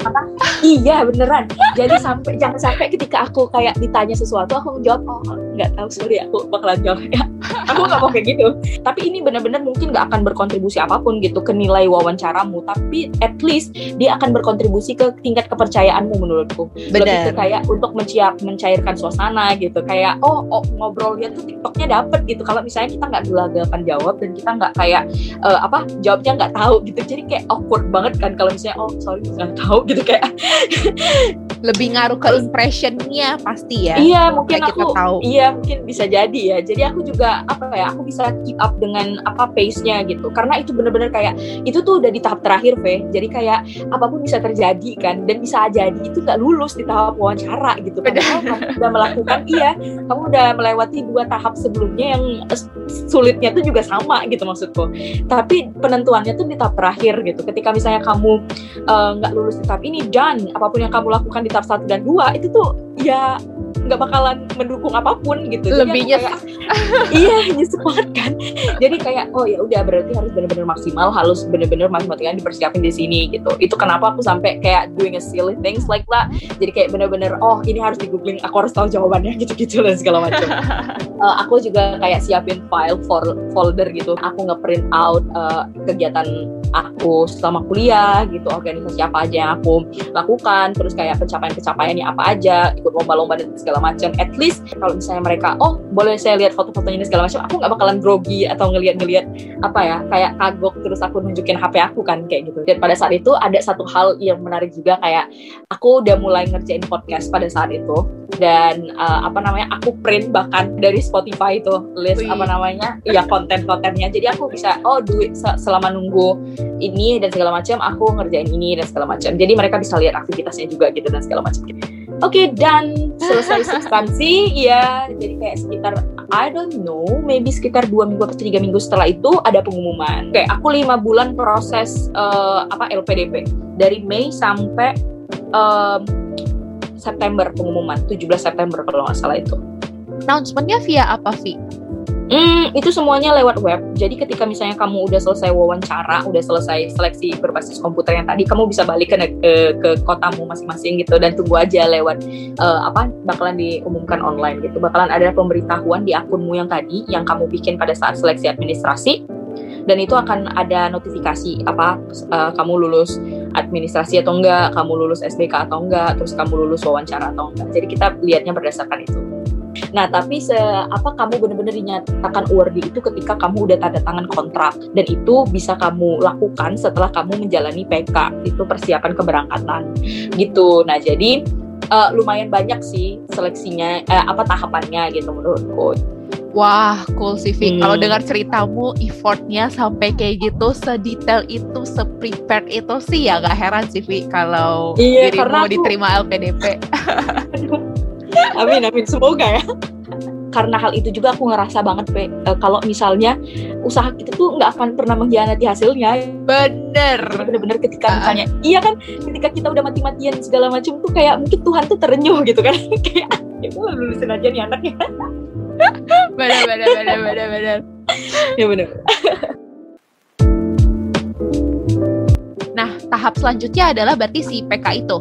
iya beneran. Jadi sampai jangan sampai ketika aku kayak ditanya sesuatu aku jawab oh nggak tahu sorry aku bakalan jawab ya. Aku nggak mau kayak gitu. Tapi ini benar-benar mungkin nggak akan berkontribusi apa pun gitu ke nilai wawancaramu tapi at least dia akan berkontribusi ke tingkat kepercayaanmu menurutku. Benar. lebih ke kayak untuk menciap mencairkan suasana gitu. Kayak oh, oh ngobrolnya tuh tiktoknya dapet gitu. Kalau misalnya kita nggak gelagapan jawab dan kita nggak kayak uh, apa jawabnya nggak tahu gitu jadi kayak awkward banget kan kalau misalnya oh sorry nggak tahu gitu kayak. Lebih ngaruh ke impressionnya pasti ya. Iya mungkin aku tahu. iya mungkin bisa jadi ya. Jadi aku juga apa ya aku bisa keep up dengan apa pace-nya gitu. Karena itu bener-bener kayak itu tuh udah di tahap terakhir Ve jadi kayak apa pun bisa terjadi kan dan bisa jadi itu nggak lulus di tahap wawancara gitu. Padahal kamu udah melakukan iya kamu udah melewati dua tahap sebelumnya yang sulitnya tuh juga sama gitu maksudku. Tapi penentuannya tuh di tahap terakhir gitu. Ketika misalnya kamu eh, nggak lulus di tahap ini dan apa pun yang kamu lakukan di tahap satu dan dua itu tuh ya nggak bakalan mendukung apa pun gitu. Jadi Lebih aku kayak, iya nyesek banget kan. Jadi kayak oh ya udah berarti harus benar-benar maksimal harus benar-benar matematikanya dipersiapin di sini gitu. Itu kenapa aku sampai kayak doing a silly things like that. Jadi kayak benar-benar oh ini harus di googling aku harus tahu jawabannya gitu-gitu dan segala macam. Eh, aku juga kayak siapin file for folder gitu. Aku nge-print out eh, kegiatan aku selama kuliah gitu organisasi apa aja yang aku lakukan terus kayak pencapaian-pencapaiannya apa aja ikut lomba-lomba dan segala macam. At least kalau misalnya mereka oh boleh saya lihat foto-fotonya dan segala macam aku nggak bakalan grogi atau ngeliat-ngeliat apa ya kayak kagok terus aku nunjukin HP aku kan kayak gitu. Dan pada saat itu ada satu hal yang menarik juga kayak aku udah mulai ngerjain podcast pada saat itu dan eh, apa namanya aku print bahkan dari Spotify itu list Wih. apa namanya ya konten-kontennya. Jadi aku bisa oh duit se- selama nunggu ini dan segala macam aku ngerjain ini dan segala macam. Jadi mereka bisa lihat aktivitasnya juga gitu dan segala macam Oke dan selesai substansi ya jadi kayak sekitar I don't know maybe sekitar dua minggu atau tiga minggu setelah itu ada pengumuman. Kayak aku lima bulan proses eh, apa LPDP dari Mei sampai em, September pengumuman 17 September kalau nggak salah itu announcementnya via apa Vi Hmm, itu semuanya lewat web. Jadi ketika misalnya kamu udah selesai wawancara, udah selesai seleksi berbasis komputer yang tadi, kamu bisa balik ke ke, ke kotamu masing-masing gitu dan tunggu aja lewat uh, apa bakalan diumumkan online gitu. Bakalan ada pemberitahuan di akunmu yang tadi yang kamu bikin pada saat seleksi administrasi dan itu akan ada notifikasi apa uh, kamu lulus administrasi atau enggak, kamu lulus SBK atau enggak, terus kamu lulus wawancara atau enggak. Jadi kita lihatnya berdasarkan itu. Nah, tapi se apa kamu benar-benar dinyatakan worthy itu ketika kamu udah tanda tangan kontrak dan itu bisa kamu lakukan setelah kamu menjalani PK itu persiapan keberangkatan gitu. Nah, jadi uh, lumayan banyak sih seleksinya uh, apa tahapannya gitu menurutku. Wah, cool sih, Hmm. Kalau dengar ceritamu, effortnya sampai kayak gitu, sedetail itu, seprepared itu sih ya gak heran sih, Vi, kalau iya, dirimu aku... diterima LPDP. amin amin. Semoga ya. Karena hal itu juga aku ngerasa banget pe. Uh, kalau misalnya usaha kita tuh nggak akan pernah mengkhianati hasilnya. Bener. Bener-bener ketika uh. misalnya iya kan ketika kita udah mati-matian segala macam tuh kayak mungkin Tuhan tuh terenyuh gitu kan. Kayak ya lulusin aja nih anaknya bener bener bener bener bener ya bener nah tahap selanjutnya adalah berarti si PK itu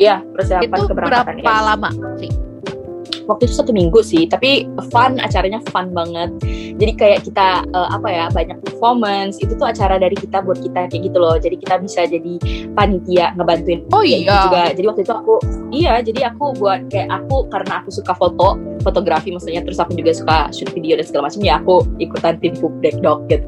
Iya, persiapan itu keberangkatan. Itu berapa ya. lama sih? Waktu itu satu minggu sih, tapi fun, acaranya fun banget. Jadi kayak kita uh, apa ya banyak performance. Itu tuh acara dari kita buat kita kayak gitu loh. Jadi kita bisa jadi panitia ngebantuin. Oh iya. Gitu juga. Jadi waktu itu aku iya, jadi aku buat kayak aku karena aku suka foto, fotografi maksudnya. Terus aku juga suka shoot video dan segala macam ya. Aku ikutan tim Pupdek Dog gitu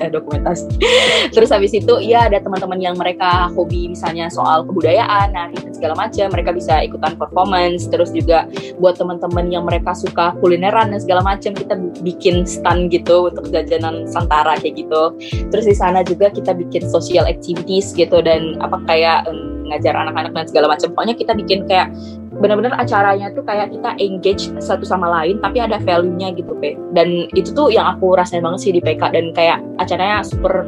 eh, dokumentasi. Terus habis itu ya ada teman-teman yang mereka hobi misalnya soal kebudayaan, nari dan segala macam, mereka bisa ikutan performance. Terus juga buat teman-teman yang mereka suka kulineran dan segala macam, kita bikin stand gitu untuk jajanan Santara kayak gitu. Terus di sana juga kita bikin social activities gitu dan apa kayak um, ngajar anak-anak dan segala macam. Pokoknya kita bikin kayak benar-benar acaranya tuh kayak kita engage satu sama lain tapi ada value-nya gitu Pe. Dan itu tuh yang aku rasain banget sih di PK dan kayak acaranya super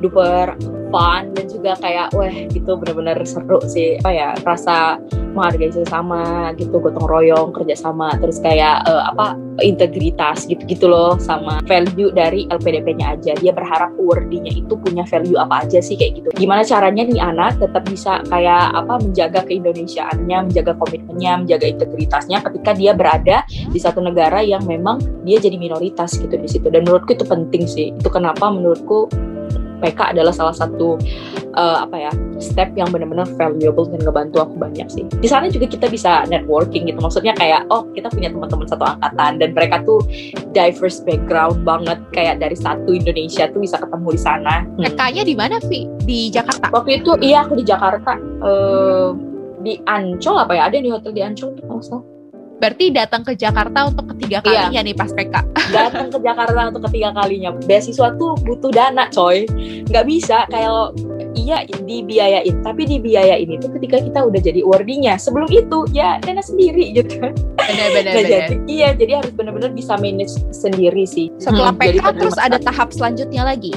duper fun dan juga kayak wah gitu bener-bener seru sih. Apa ya rasa menghargai sesama gitu gotong royong kerjasama terus kayak uh, apa integritas gitu-gitu loh sama value dari LPDP-nya aja. Dia berharap worthy-nya itu punya value apa aja sih kayak gitu. Gimana caranya nih anak tetap bisa kayak apa menjaga keindonesiaannya menjaga komitmennya menjaga integritasnya ketika dia berada di satu negara yang memang dia jadi minoritas gitu di situ dan menurutku itu penting sih itu kenapa menurutku PK adalah salah satu uh, apa ya step yang benar-benar valuable dan ngebantu aku banyak sih. Di sana juga kita bisa networking gitu. Maksudnya kayak oh kita punya teman-teman satu angkatan dan mereka tuh diverse background banget kayak dari satu Indonesia tuh bisa ketemu di sana. Hmm. PK-nya di mana Vi? Di Jakarta? Waktu itu iya aku di Jakarta. Uh, di Ancol apa ya? Ada di hotel di Ancol tuh kalau Berarti datang ke Jakarta untuk ketiga iya. kalinya iya. nih pas PK. Datang ke Jakarta untuk ketiga kalinya. Beasiswa tuh butuh dana, coy. Nggak bisa kayak iya dibiayain, tapi dibiayain itu ketika kita udah jadi worthy-nya. Sebelum itu ya dana sendiri gitu. Benar-benar. nah, jadi, iya, jadi harus benar-benar bisa manage sendiri sih. Setelah hmm, PK terus ada tahap selanjutnya lagi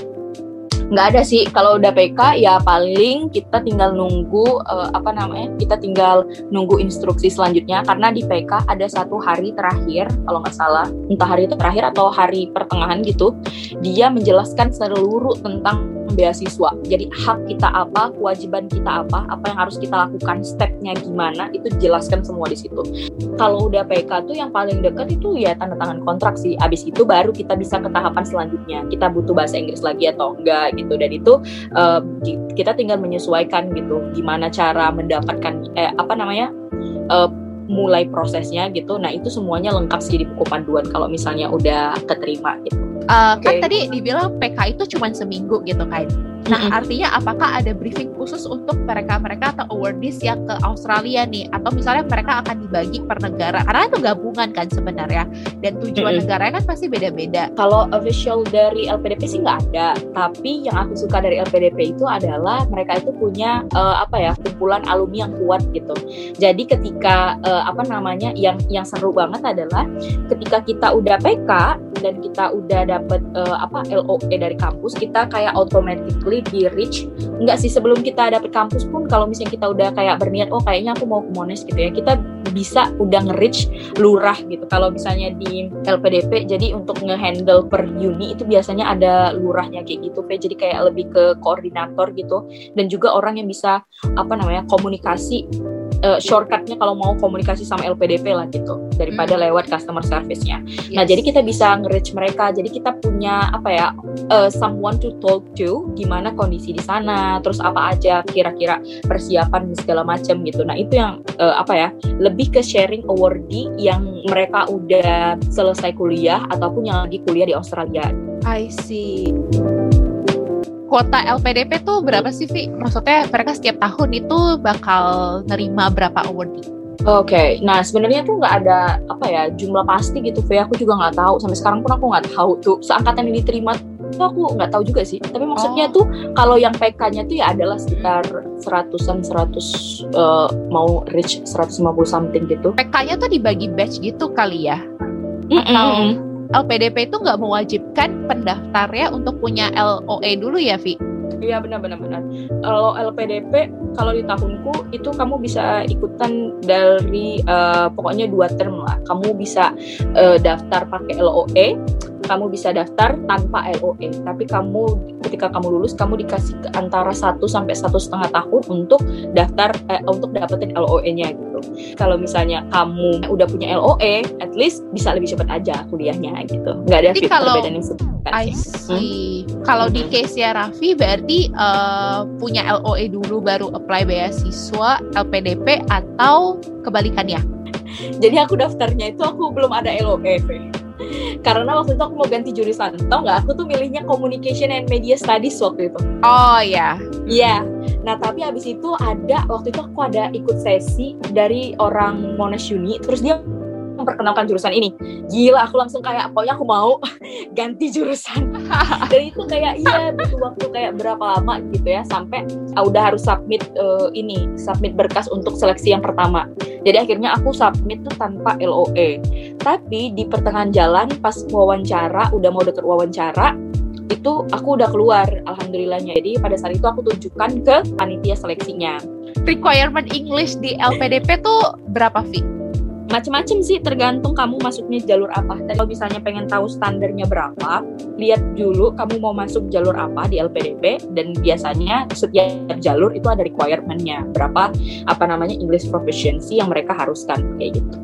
nggak ada sih. Kalau udah PK ya paling kita tinggal nunggu uh, apa namanya kita tinggal nunggu instruksi selanjutnya. Karena di PK ada satu hari terakhir kalau nggak salah. Entah hari terakhir atau hari pertengahan gitu dia menjelaskan seluruh tentang beasiswa. Jadi hak kita apa, kewajiban kita apa, apa yang harus kita lakukan, stepnya gimana, itu jelaskan semua di situ. Kalau udah PK tuh yang paling dekat itu ya tanda tangan kontrak sih. Abis itu baru kita bisa ke tahapan selanjutnya. Kita butuh bahasa Inggris lagi atau enggak gitu. Dan itu uh, kita tinggal menyesuaikan gitu. Gimana cara mendapatkan eh, apa namanya uh, mulai prosesnya gitu. Nah itu semuanya lengkap sih di buku panduan kalau misalnya udah keterima gitu. Uh, okay. Kan tadi dibilang PK itu cuma seminggu gitu kan. Nah, mm -hmm. artinya apakah ada briefing khusus untuk mereka-mereka atau awardees yang ke Australia nih? Atau misalnya mereka akan dibagi per negara? Karena itu gabungan kan sebenarnya. Dan tujuan mm -hmm. negaranya kan pasti beda-beda. Kalau official dari LPDP sih nggak ada. Tapi yang aku suka dari LPDP itu adalah mereka itu punya uh, apa ya kumpulan alumni yang kuat gitu. Jadi ketika uh, apa namanya yang yang seru banget adalah ketika kita udah PK dan kita udah dapet uh, apa LOE dari kampus, kita kayak automatically di reach enggak sih sebelum kita dapet kampus pun kalau misalnya kita udah kayak berniat oh kayaknya aku mau ke Monash gitu ya kita bisa udah nge-reach lurah gitu. Kalau misalnya di LPDP jadi untuk nge-handle per uni itu biasanya ada lurahnya kayak gitu Pe. jadi kayak lebih ke koordinator gitu. Dan juga orang yang bisa apa namanya komunikasi uh, shortcutnya kalau mau komunikasi sama LPDP lah gitu daripada hmm. lewat customer service-nya. Nah, yes. Nah jadi kita bisa nge-reach mereka. Jadi kita punya apa ya uh, someone to talk to gimana kondisi di sana, terus apa aja kira-kira persiapan segala macam gitu. Nah itu yang uh, apa ya lebih ke sharing awardee yang mereka udah selesai kuliah ataupun yang lagi kuliah di Australia. I see kuota LPDP tuh berapa sih, Vi? Maksudnya mereka setiap tahun itu bakal nerima berapa awardee? Oke, okay. nah sebenarnya tuh nggak ada apa ya jumlah pasti gitu, Vi. Aku juga nggak tahu. Sampai sekarang pun aku nggak tahu tuh seangkatan yang diterima itu aku nggak tahu juga sih. Tapi maksudnya oh. tuh kalau yang PK-nya tuh ya adalah sekitar seratusan seratus uh, mau reach 150 something gitu. PK-nya tuh dibagi batch gitu kali ya? Mm -mm. LPDP itu nggak mewajibkan pendaftarnya untuk punya LOE dulu ya, Vi? Iya benar-benar benar. Kalau LPDP kalau di tahunku itu kamu bisa ikutan dari uh, pokoknya dua term lah. Kamu bisa uh, daftar pakai LOE kamu bisa daftar tanpa LOE tapi kamu ketika kamu lulus kamu dikasih antara satu sampai satu setengah tahun untuk daftar eh, untuk dapetin LOE-nya gitu. Kalau misalnya kamu udah punya LOE at least bisa lebih cepat aja kuliahnya gitu. Nggak ada fit kalau, perbedaan yang signifikan I see. Hmm? kalau di case ya Raffi berarti uh, punya LOE dulu baru apply beasiswa LPDP atau kebalikannya? Jadi aku daftarnya itu aku belum ada LOE karena waktu itu aku mau ganti jurusan. Tau nggak? Aku tuh milihnya communication and media studies waktu itu. Oh ya iya. Nah tapi habis itu ada waktu itu aku ada ikut sesi dari orang Monash Uni terus dia memperkenalkan jurusan ini. Gila aku langsung kayak pokoknya aku mau ganti jurusan. Dan itu kayak iya butuh waktu kayak berapa lama gitu ya sampai uh, udah harus submit uh, ini submit berkas untuk seleksi yang pertama. Jadi akhirnya aku submit tuh tanpa LOE tapi di pertengahan jalan pas wawancara udah mau deket wawancara itu aku udah keluar alhamdulillahnya. Jadi pada saat itu aku tunjukkan ke panitia seleksinya. Requirement English di LPDP tuh berapa fee? Macam-macam sih tergantung kamu masuknya jalur apa. Dan kalau misalnya pengen tahu standarnya berapa, lihat dulu kamu mau masuk jalur apa di LPDP dan biasanya setiap jalur itu ada requirementnya berapa apa namanya English proficiency yang mereka haruskan kayak gitu.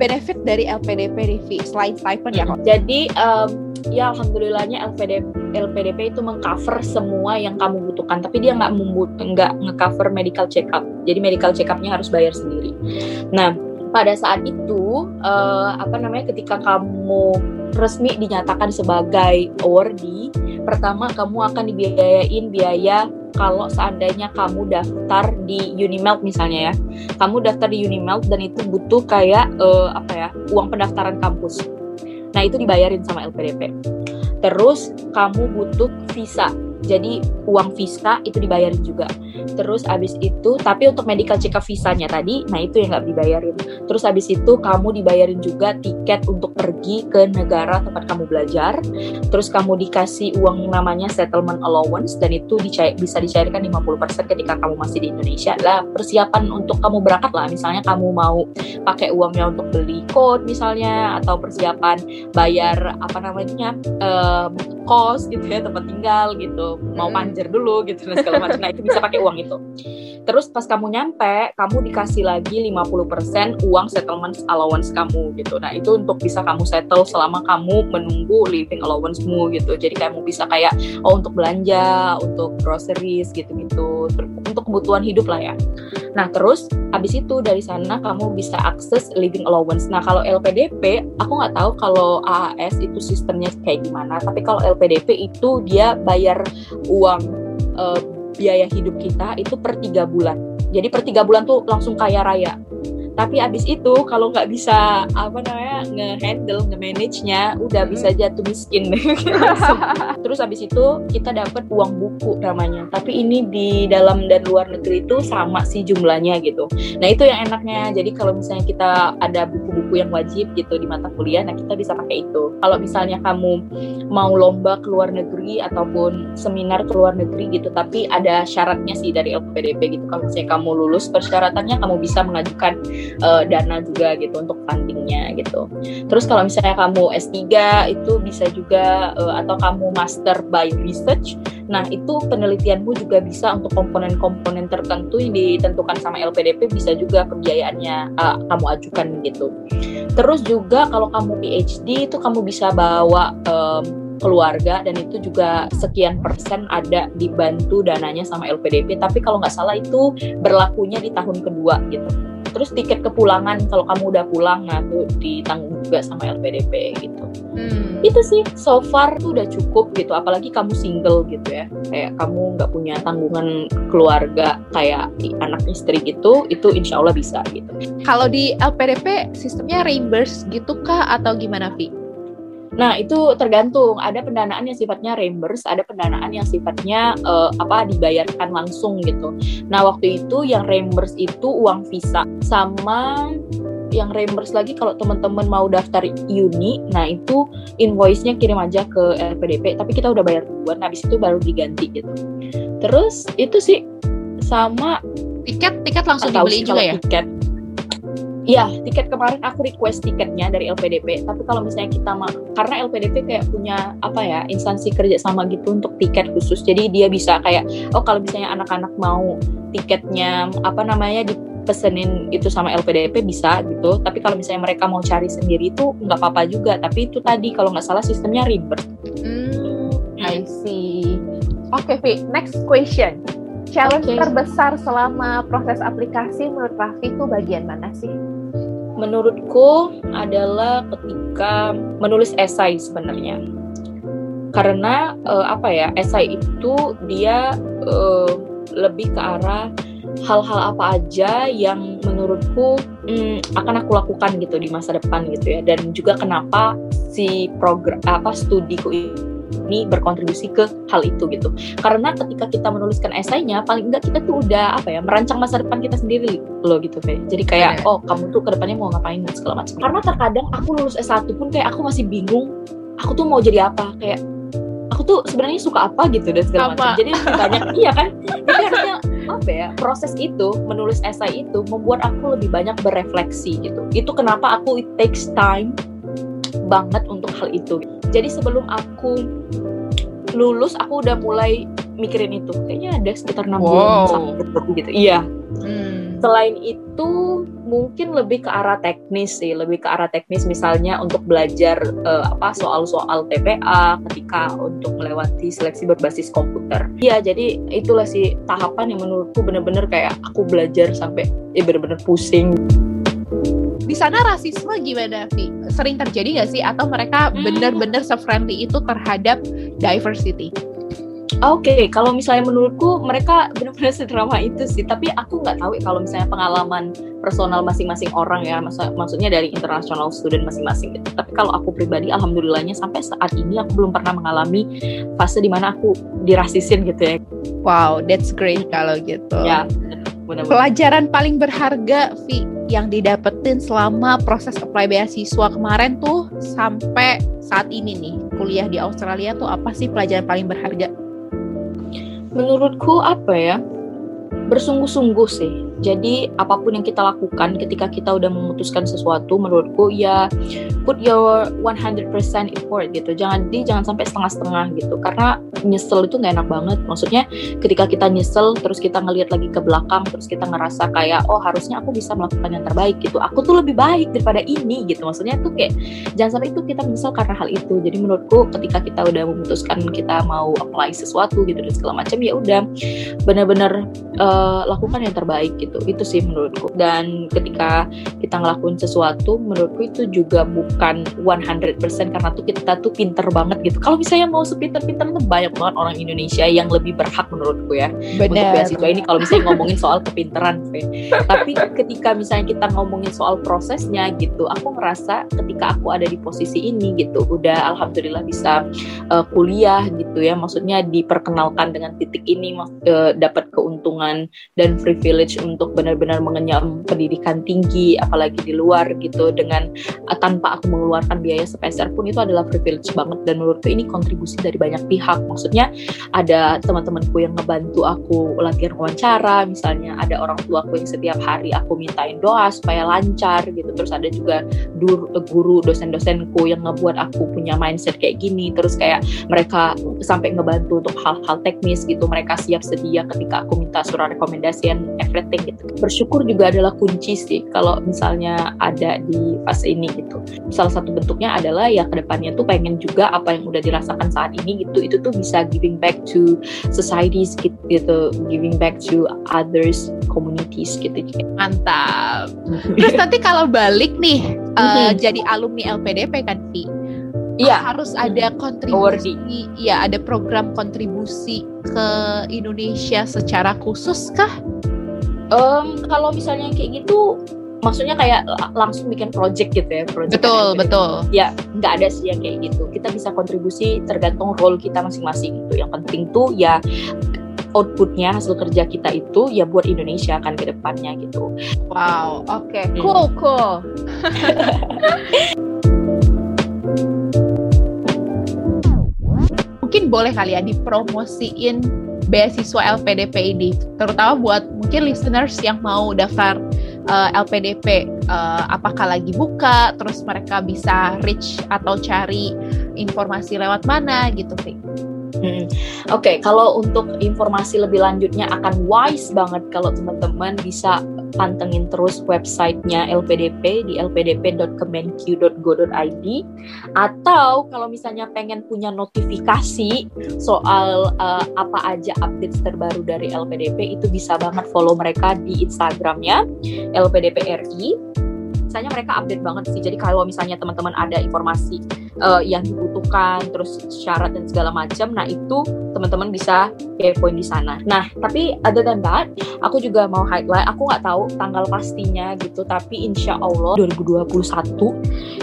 Benefit dari LPDP Rivi selain stipend ya. Jadi um, ya alhamdulillahnya LPDP LPDP itu mengcover semua yang kamu butuhkan. Tapi dia nggak nggak ngecover medical check up jadi medical check upnya harus bayar sendiri. Nah pada saat itu uh, apa namanya ketika kamu resmi dinyatakan sebagai awardee pertama kamu akan dibiayain biaya kalau seandainya kamu daftar di Unimelt misalnya ya. Kamu daftar di Unimelt dan itu butuh kayak uh, apa ya uang pendaftaran kampus Nah, itu dibayarin sama LPDP. Terus kamu butuh visa jadi uang visa itu dibayarin juga. Terus abis itu tapi untuk medical check up visanya tadi nah itu yang nggak dibayarin. Terus abis itu kamu dibayarin juga tiket untuk pergi ke negara tempat kamu belajar. Terus kamu dikasih uang namanya settlement allowance dan itu dicair, bisa dicairkan 50% ketika kamu masih di Indonesia. Lah persiapan untuk kamu berangkat lah. Misalnya kamu mau pakai uangnya untuk beli code misalnya atau persiapan bayar apa namanya uh, kos gitu ya tempat tinggal gitu mau panjer dulu gitu dan segala macam. Nah itu bisa pakai uang itu. Terus pas kamu nyampe kamu dikasih lagi 50% uang settlement allowance kamu gitu. Nah itu untuk bisa kamu settle selama kamu menunggu living allowance-mu gitu. Jadi kamu bisa kayak oh untuk belanja untuk groceries gitu-gitu untuk kebutuhan hidup lah ya nah terus habis itu dari sana kamu bisa akses living allowance nah kalau LPDP aku nggak tahu kalau AAS itu sistemnya kayak gimana tapi kalau LPDP itu dia bayar uang uh, biaya hidup kita itu per tiga bulan. Jadi per tiga bulan tuh langsung kaya raya. Tapi abis itu kalau nggak bisa apa namanya nge-handle nge-manage-nya udah hmm. bisa jatuh miskin. Terus abis itu kita dapat uang buku namanya. Tapi ini di dalam dan luar negeri itu sama sih jumlahnya gitu. Nah itu yang enaknya. Jadi kalau misalnya kita ada buku-buku yang wajib gitu di mata kuliah nah kita bisa pakai itu. Kalau misalnya kamu mau lomba ke luar negeri ataupun seminar ke luar negeri gitu tapi ada syaratnya sih dari LPDP gitu. Kalau misalnya kamu lulus persyaratannya kamu bisa mengajukan uh, dana juga gitu untuk fundingnya gitu. Terus kalau misalnya kamu S3 itu bisa juga uh, atau kamu master by research, nah itu penelitianmu juga bisa untuk komponen-komponen tertentu yang ditentukan sama LPDP bisa juga pembiayaannya uh, kamu ajukan gitu. Terus juga kalau kamu PhD itu kamu bisa bawa um, keluarga dan itu juga sekian persen ada dibantu dananya sama LPDP tapi kalau nggak salah itu berlakunya di tahun kedua gitu. Terus tiket kepulangan kalau kamu udah pulang nah tuh ditanggung juga sama LPDP gitu. Hmm. itu sih so far tuh udah cukup gitu. Apalagi kamu single gitu ya. Kayak kamu nggak punya tanggungan keluarga kayak anak istri gitu itu insya Allah bisa gitu. Kalau di LPDP sistemnya reimburse gitu kah? Atau gimana Vi? Nah, itu tergantung. Ada pendanaan yang sifatnya reimburse, ada pendanaan yang sifatnya uh, apa dibayarkan langsung gitu. Nah, waktu itu yang reimburse itu uang visa sama yang reimburse lagi kalau teman-teman mau daftar uni, nah itu invoice-nya kirim aja ke LPDP, tapi kita udah bayar duluan, habis itu baru diganti gitu. Terus itu sih sama tiket tiket langsung dibeli juga ya? Tiket Iya, tiket kemarin aku request tiketnya dari LPDP. Tapi kalau misalnya kita mau, karena LPDP kayak punya apa ya instansi kerja sama gitu untuk tiket khusus. Jadi dia bisa kayak, oh kalau misalnya anak-anak mau tiketnya apa namanya dipesenin itu sama LPDP bisa gitu. Tapi kalau misalnya mereka mau cari sendiri itu nggak apa-apa juga. Tapi itu tadi kalau nggak salah sistemnya ribet. Hmm, I see. Oke, okay, Vi. Next question. Challenge okay. terbesar selama proses aplikasi menurut Raffi itu bagian mana sih? Menurutku adalah ketika menulis esai sebenarnya. Karena uh, apa ya esai itu dia uh, lebih ke arah hal-hal apa aja yang menurutku hmm, akan aku lakukan gitu di masa depan gitu ya. Dan juga kenapa si program apa studiku ini ini berkontribusi ke hal itu gitu. Karena ketika kita menuliskan esainya paling enggak kita tuh udah apa ya merancang masa depan kita sendiri loh gitu kayak jadi kayak yeah. oh kamu tuh ke depannya mau ngapain dan segala macam. Karena terkadang aku lulus S1 pun kayak aku masih bingung aku tuh mau jadi apa? Kayak aku tuh sebenarnya suka apa gitu dan segala macam. Jadi banyak iya kan? Jadi harusnya apa ya proses itu menulis esai itu membuat aku lebih banyak berefleksi gitu. Itu kenapa aku it takes time banget untuk hal itu. Jadi sebelum aku lulus aku udah mulai mikirin itu. Kayaknya ada sekitar enam wow. bulan sampai gitu. Iya. Hmm. selain itu mungkin lebih ke arah teknis sih. Lebih ke arah teknis misalnya untuk belajar uh, apa soal-soal TPA ketika untuk melewati seleksi berbasis komputer. Iya jadi itulah sih tahapan yang menurutku bener-bener kayak aku belajar sampai ya bener-bener pusing di sana rasisme gimana Vi? Sering terjadi nggak sih atau mereka hmm. benar-benar se-friendly itu terhadap diversity? Oke, okay, kalau misalnya menurutku mereka benar-benar sederhana itu sih. Tapi aku nggak tahu ya kalau misalnya pengalaman personal masing-masing orang ya, Maksud, maksudnya dari international student masing-masing gitu. Tapi kalau aku pribadi, alhamdulillahnya sampai saat ini aku belum pernah mengalami fase di mana aku dirasisin gitu ya. Wow, that's great kalau gitu. Ya, benar-benar. Pelajaran paling berharga, Vi, yang didapetin selama proses apply beasiswa kemarin tuh sampai saat ini nih kuliah di Australia tuh apa sih pelajaran paling berharga? Menurutku apa ya? Bersungguh-sungguh sih jadi apa pun yang kita lakukan ketika kita udah memutuskan sesuatu menurutku ya put your 100% effort gitu. Jangan di jangan sampai setengah-setengah gitu. Karena nyesel itu nggak enak banget. Maksudnya ketika kita nyesel terus kita ngelihat lagi ke belakang terus kita ngerasa kayak oh harusnya aku bisa melakukan yang terbaik gitu. Aku tuh lebih baik daripada ini gitu. Maksudnya tuh kayak jangan sampai itu kita menyesal karena hal itu. Jadi menurutku ketika kita udah memutuskan kita mau apply sesuatu gitu dan segala macam ya udah benar-benar uh, lakukan yang terbaik gitu gitu. Itu sih menurutku. Dan ketika kita ngelakuin sesuatu menurutku itu juga bukan 100% karena tuh kita tuh pinter banget gitu. Kalau misalnya mau sepinter-pinter tuh banyak banget orang Indonesia yang lebih berhak menurutku ya Bener. untuk beasiswa ini kalau misalnya ngomongin soal kepinteran tapi ketika misalnya kita ngomongin soal prosesnya gitu aku ngerasa ketika aku ada di posisi ini gitu udah alhamdulillah bisa uh, kuliah gitu ya. Maksudnya diperkenalkan dengan titik ini uh, dapat keuntungan dan privilege untuk benar-benar mengenyam pendidikan tinggi apalagi di luar gitu dengan uh, tanpa aku mengeluarkan biaya sepeser pun itu adalah privilege banget. Dan menurutku ini kontribusi dari banyak pihak. Maksudnya ada teman-temanku yang ngebantu aku latihan wawancara misalnya ada orang tua aku yang setiap hari aku mintain doa supaya lancar gitu. Terus ada juga guru dosen-dosenku yang ngebuat aku punya mindset kayak gini. Terus kayak mereka sampai ngebantu untuk hal-hal teknis gitu. Mereka siap sedia ketika aku minta surat rekomendasi and everything gitu. Bersyukur juga adalah kunci sih kalau misalnya ada di fase ini gitu salah satu bentuknya adalah ya ke depannya tuh pengen juga apa yang udah dirasakan saat ini gitu itu tuh bisa giving back to societies gitu giving back to others communities gitu mantap terus nanti kalau balik nih mm-hmm. uh, jadi alumni LPDP kan Vi Iya. Harus ada kontribusi. Iya, ada program kontribusi ke Indonesia secara khusus kah? Um, kalau misalnya kayak gitu, maksudnya kayak langsung bikin project gitu ya project betul betul. ya nggak ada sih yang kayak gitu. Kita bisa kontribusi tergantung role kita masing-masing gitu. Yang penting tuh ya outputnya hasil kerja kita itu ya buat Indonesia kan ke depannya gitu. Wow oke. Okay. Hmm. cool cool. Mungkin boleh kali ya dipromosiin beasiswa LPDP ini terutama buat mungkin listeners yang mau daftar uh, eh, LPDP uh, eh, apakah lagi buka terus mereka bisa reach atau cari informasi lewat mana gitu Fik. Hmm. Oke, okay, kalau untuk informasi lebih lanjutnya akan wise banget kalau teman-teman bisa pantengin terus websitenya LPDP di lpdp.kemenq.go.id atau kalau misalnya pengen punya notifikasi soal uh, apa aja update terbaru dari LPDP itu bisa banget follow mereka di Instagramnya LPDPRI biasanya mereka update banget sih. Jadi kalau misalnya teman-teman ada informasi uh, yang dibutuhkan, terus syarat dan segala macam, nah itu teman-teman bisa kepoin di sana. Nah, tapi other than that, aku juga mau highlight, aku nggak tahu tanggal pastinya gitu, tapi insya Allah 2021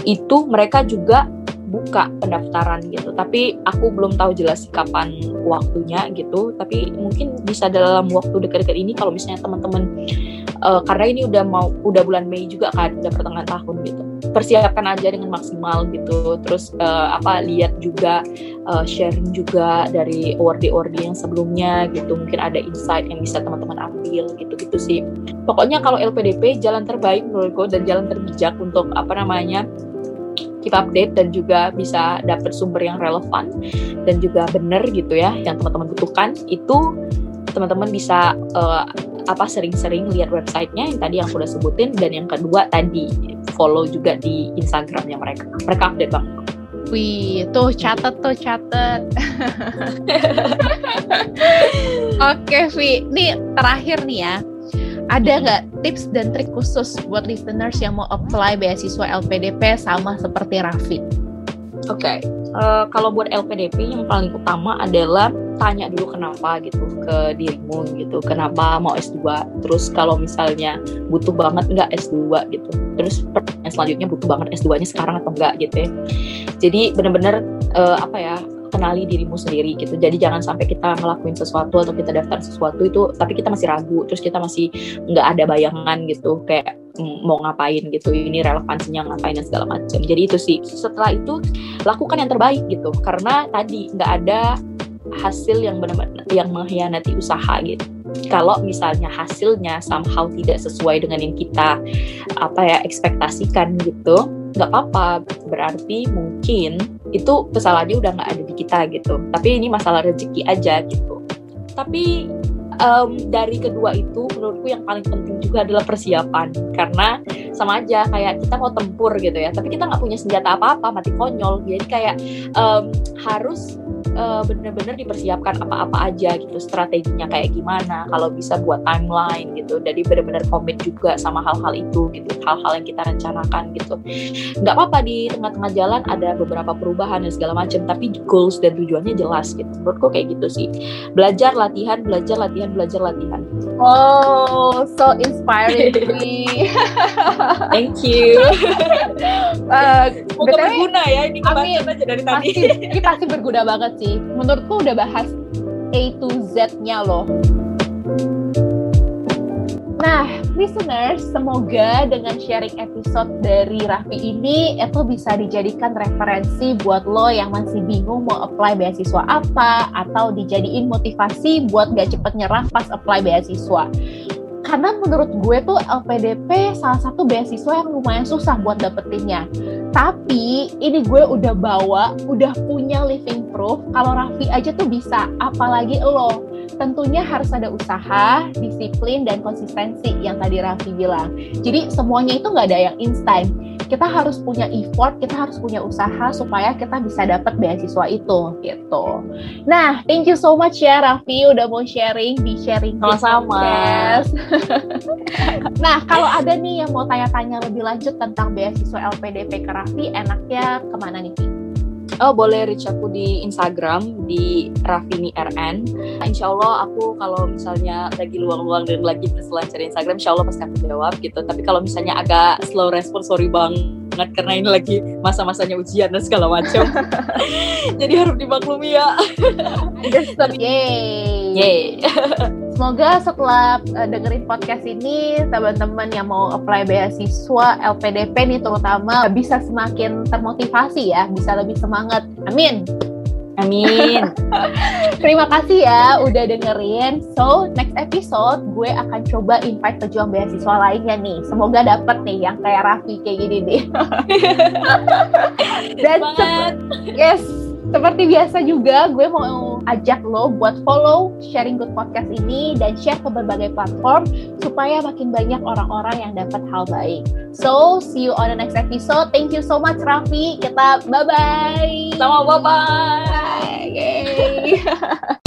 itu mereka juga buka pendaftaran gitu tapi aku belum tahu jelas kapan waktunya gitu tapi mungkin bisa dalam waktu dekat-dekat ini kalau misalnya teman-teman uh, karena ini udah mau udah bulan Mei juga kan udah pertengahan tahun gitu. Persiapkan aja dengan maksimal gitu. Terus uh, apa lihat juga uh, sharing juga dari award-award yang sebelumnya gitu. Mungkin ada insight yang bisa teman-teman ambil gitu gitu sih. Pokoknya kalau LPDP jalan terbaik menurutku dan jalan terbijak untuk apa namanya keep update dan juga bisa dapat sumber yang relevan dan juga benar gitu ya yang teman-teman butuhkan itu teman-teman bisa uh, apa sering-sering lihat websitenya yang tadi yang sudah sebutin dan yang kedua tadi follow juga di Instagramnya mereka mereka update banget Wih, tuh catat tuh catat. Oke, Vi. Nih terakhir nih ya ada nggak tips dan trik khusus buat listeners yang mau apply beasiswa LPDP sama seperti Raffi? Oke, okay. uh, eh, kalau buat LPDP yang paling utama adalah tanya dulu kenapa gitu ke dirimu gitu, kenapa mau S2. Terus kalau misalnya butuh banget nggak S2 gitu. Terus pertanyaan selanjutnya butuh banget S2-nya sekarang atau enggak gitu ya. Jadi benar-benar uh, apa ya kenali dirimu sendiri gitu jadi jangan sampai kita ngelakuin sesuatu atau kita daftar sesuatu itu tapi kita masih ragu terus kita masih nggak ada bayangan gitu kayak mm, mau ngapain gitu ini relevansinya ngapain dan segala macam jadi itu sih setelah itu lakukan yang terbaik gitu karena tadi nggak ada hasil yang benar-benar yang mengkhianati usaha gitu. Kalau misalnya hasilnya somehow tidak sesuai dengan yang kita apa ya ekspektasikan gitu nggak apa-apa. Berarti mungkin itu kesalahannya udah nggak ada di kita gitu. Tapi ini masalah rezeki aja gitu. Tapi um, dari kedua itu menurutku yang paling penting juga adalah persiapan. Karena sama aja kayak kita mau tempur gitu ya tapi kita nggak punya senjata apa-apa mati konyol. Jadi kayak um, harus uh, bener-bener dipersiapkan apa-apa aja gitu strateginya kayak gimana kalau bisa buat timeline gitu jadi bener-bener komit juga sama hal-hal itu gitu hal-hal yang kita rencanakan gitu. Nggak apa-apa di tengah-tengah jalan ada beberapa perubahan dan segala macam tapi goals dan tujuannya jelas gitu. Menurutku kayak gitu sih. Belajar latihan belajar latihan belajar latihan. Oh so inspiring thank you. Uh, Semoga berguna ya ini kebaca aja dari tadi. Pasti, ini pasti berguna banget sih. Menurutku udah bahas A to Z-nya loh. Nah, listeners, semoga dengan sharing episode dari Raffi ini itu bisa dijadikan referensi buat lo yang masih bingung mau apply beasiswa apa atau dijadiin motivasi buat gak cepet nyerah pas apply beasiswa karena menurut gue tuh LPDP salah satu beasiswa yang lumayan susah buat dapetinnya. Tapi ini gue udah bawa, udah punya living proof kalau Raffi aja tuh bisa, apalagi lo. Tentunya harus ada usaha, disiplin, dan konsistensi yang tadi Raffi bilang. Jadi semuanya itu nggak ada yang instan. Kita harus punya effort, kita harus punya usaha supaya kita bisa dapat beasiswa itu gitu. Nah, thank you so much ya Raffi udah mau sharing di sharing sama-sama. nah, kalau ada nih yang mau tanya-tanya lebih lanjut tentang beasiswa LPDP ke Raffi, enaknya ke mana nih, Oh boleh reach aku di Instagram di Rafini RN. Insya Allah aku kalau misalnya lagi luang-luang dan lagi berselancar Instagram, Insya Allah pasti aku jawab gitu. Tapi kalau misalnya agak slow respon, sorry banget karena ini lagi masa-masanya ujian dan segala macam. Jadi harus dimaklumi ya. Yeay. Yeay. Semoga setelah uh, dengerin podcast ini, teman-teman yang mau apply beasiswa LPDP nih terutama bisa semakin termotivasi ya, bisa lebih semangat. Amin. Amin. Terima kasih ya udah dengerin. So, next episode gue akan coba invite pejuang beasiswa lainnya nih. Semoga dapet nih yang kayak Raffi kayak gini deh. Dan yes, seperti biasa juga, gue mau ajak lo buat follow Sharing Good Podcast ini dan share ke berbagai platform supaya makin banyak orang-orang yang dapat hal baik. So, see you on the next episode. Thank you so much, Raffi. Kita bye-bye. Sama bye-bye. Yay.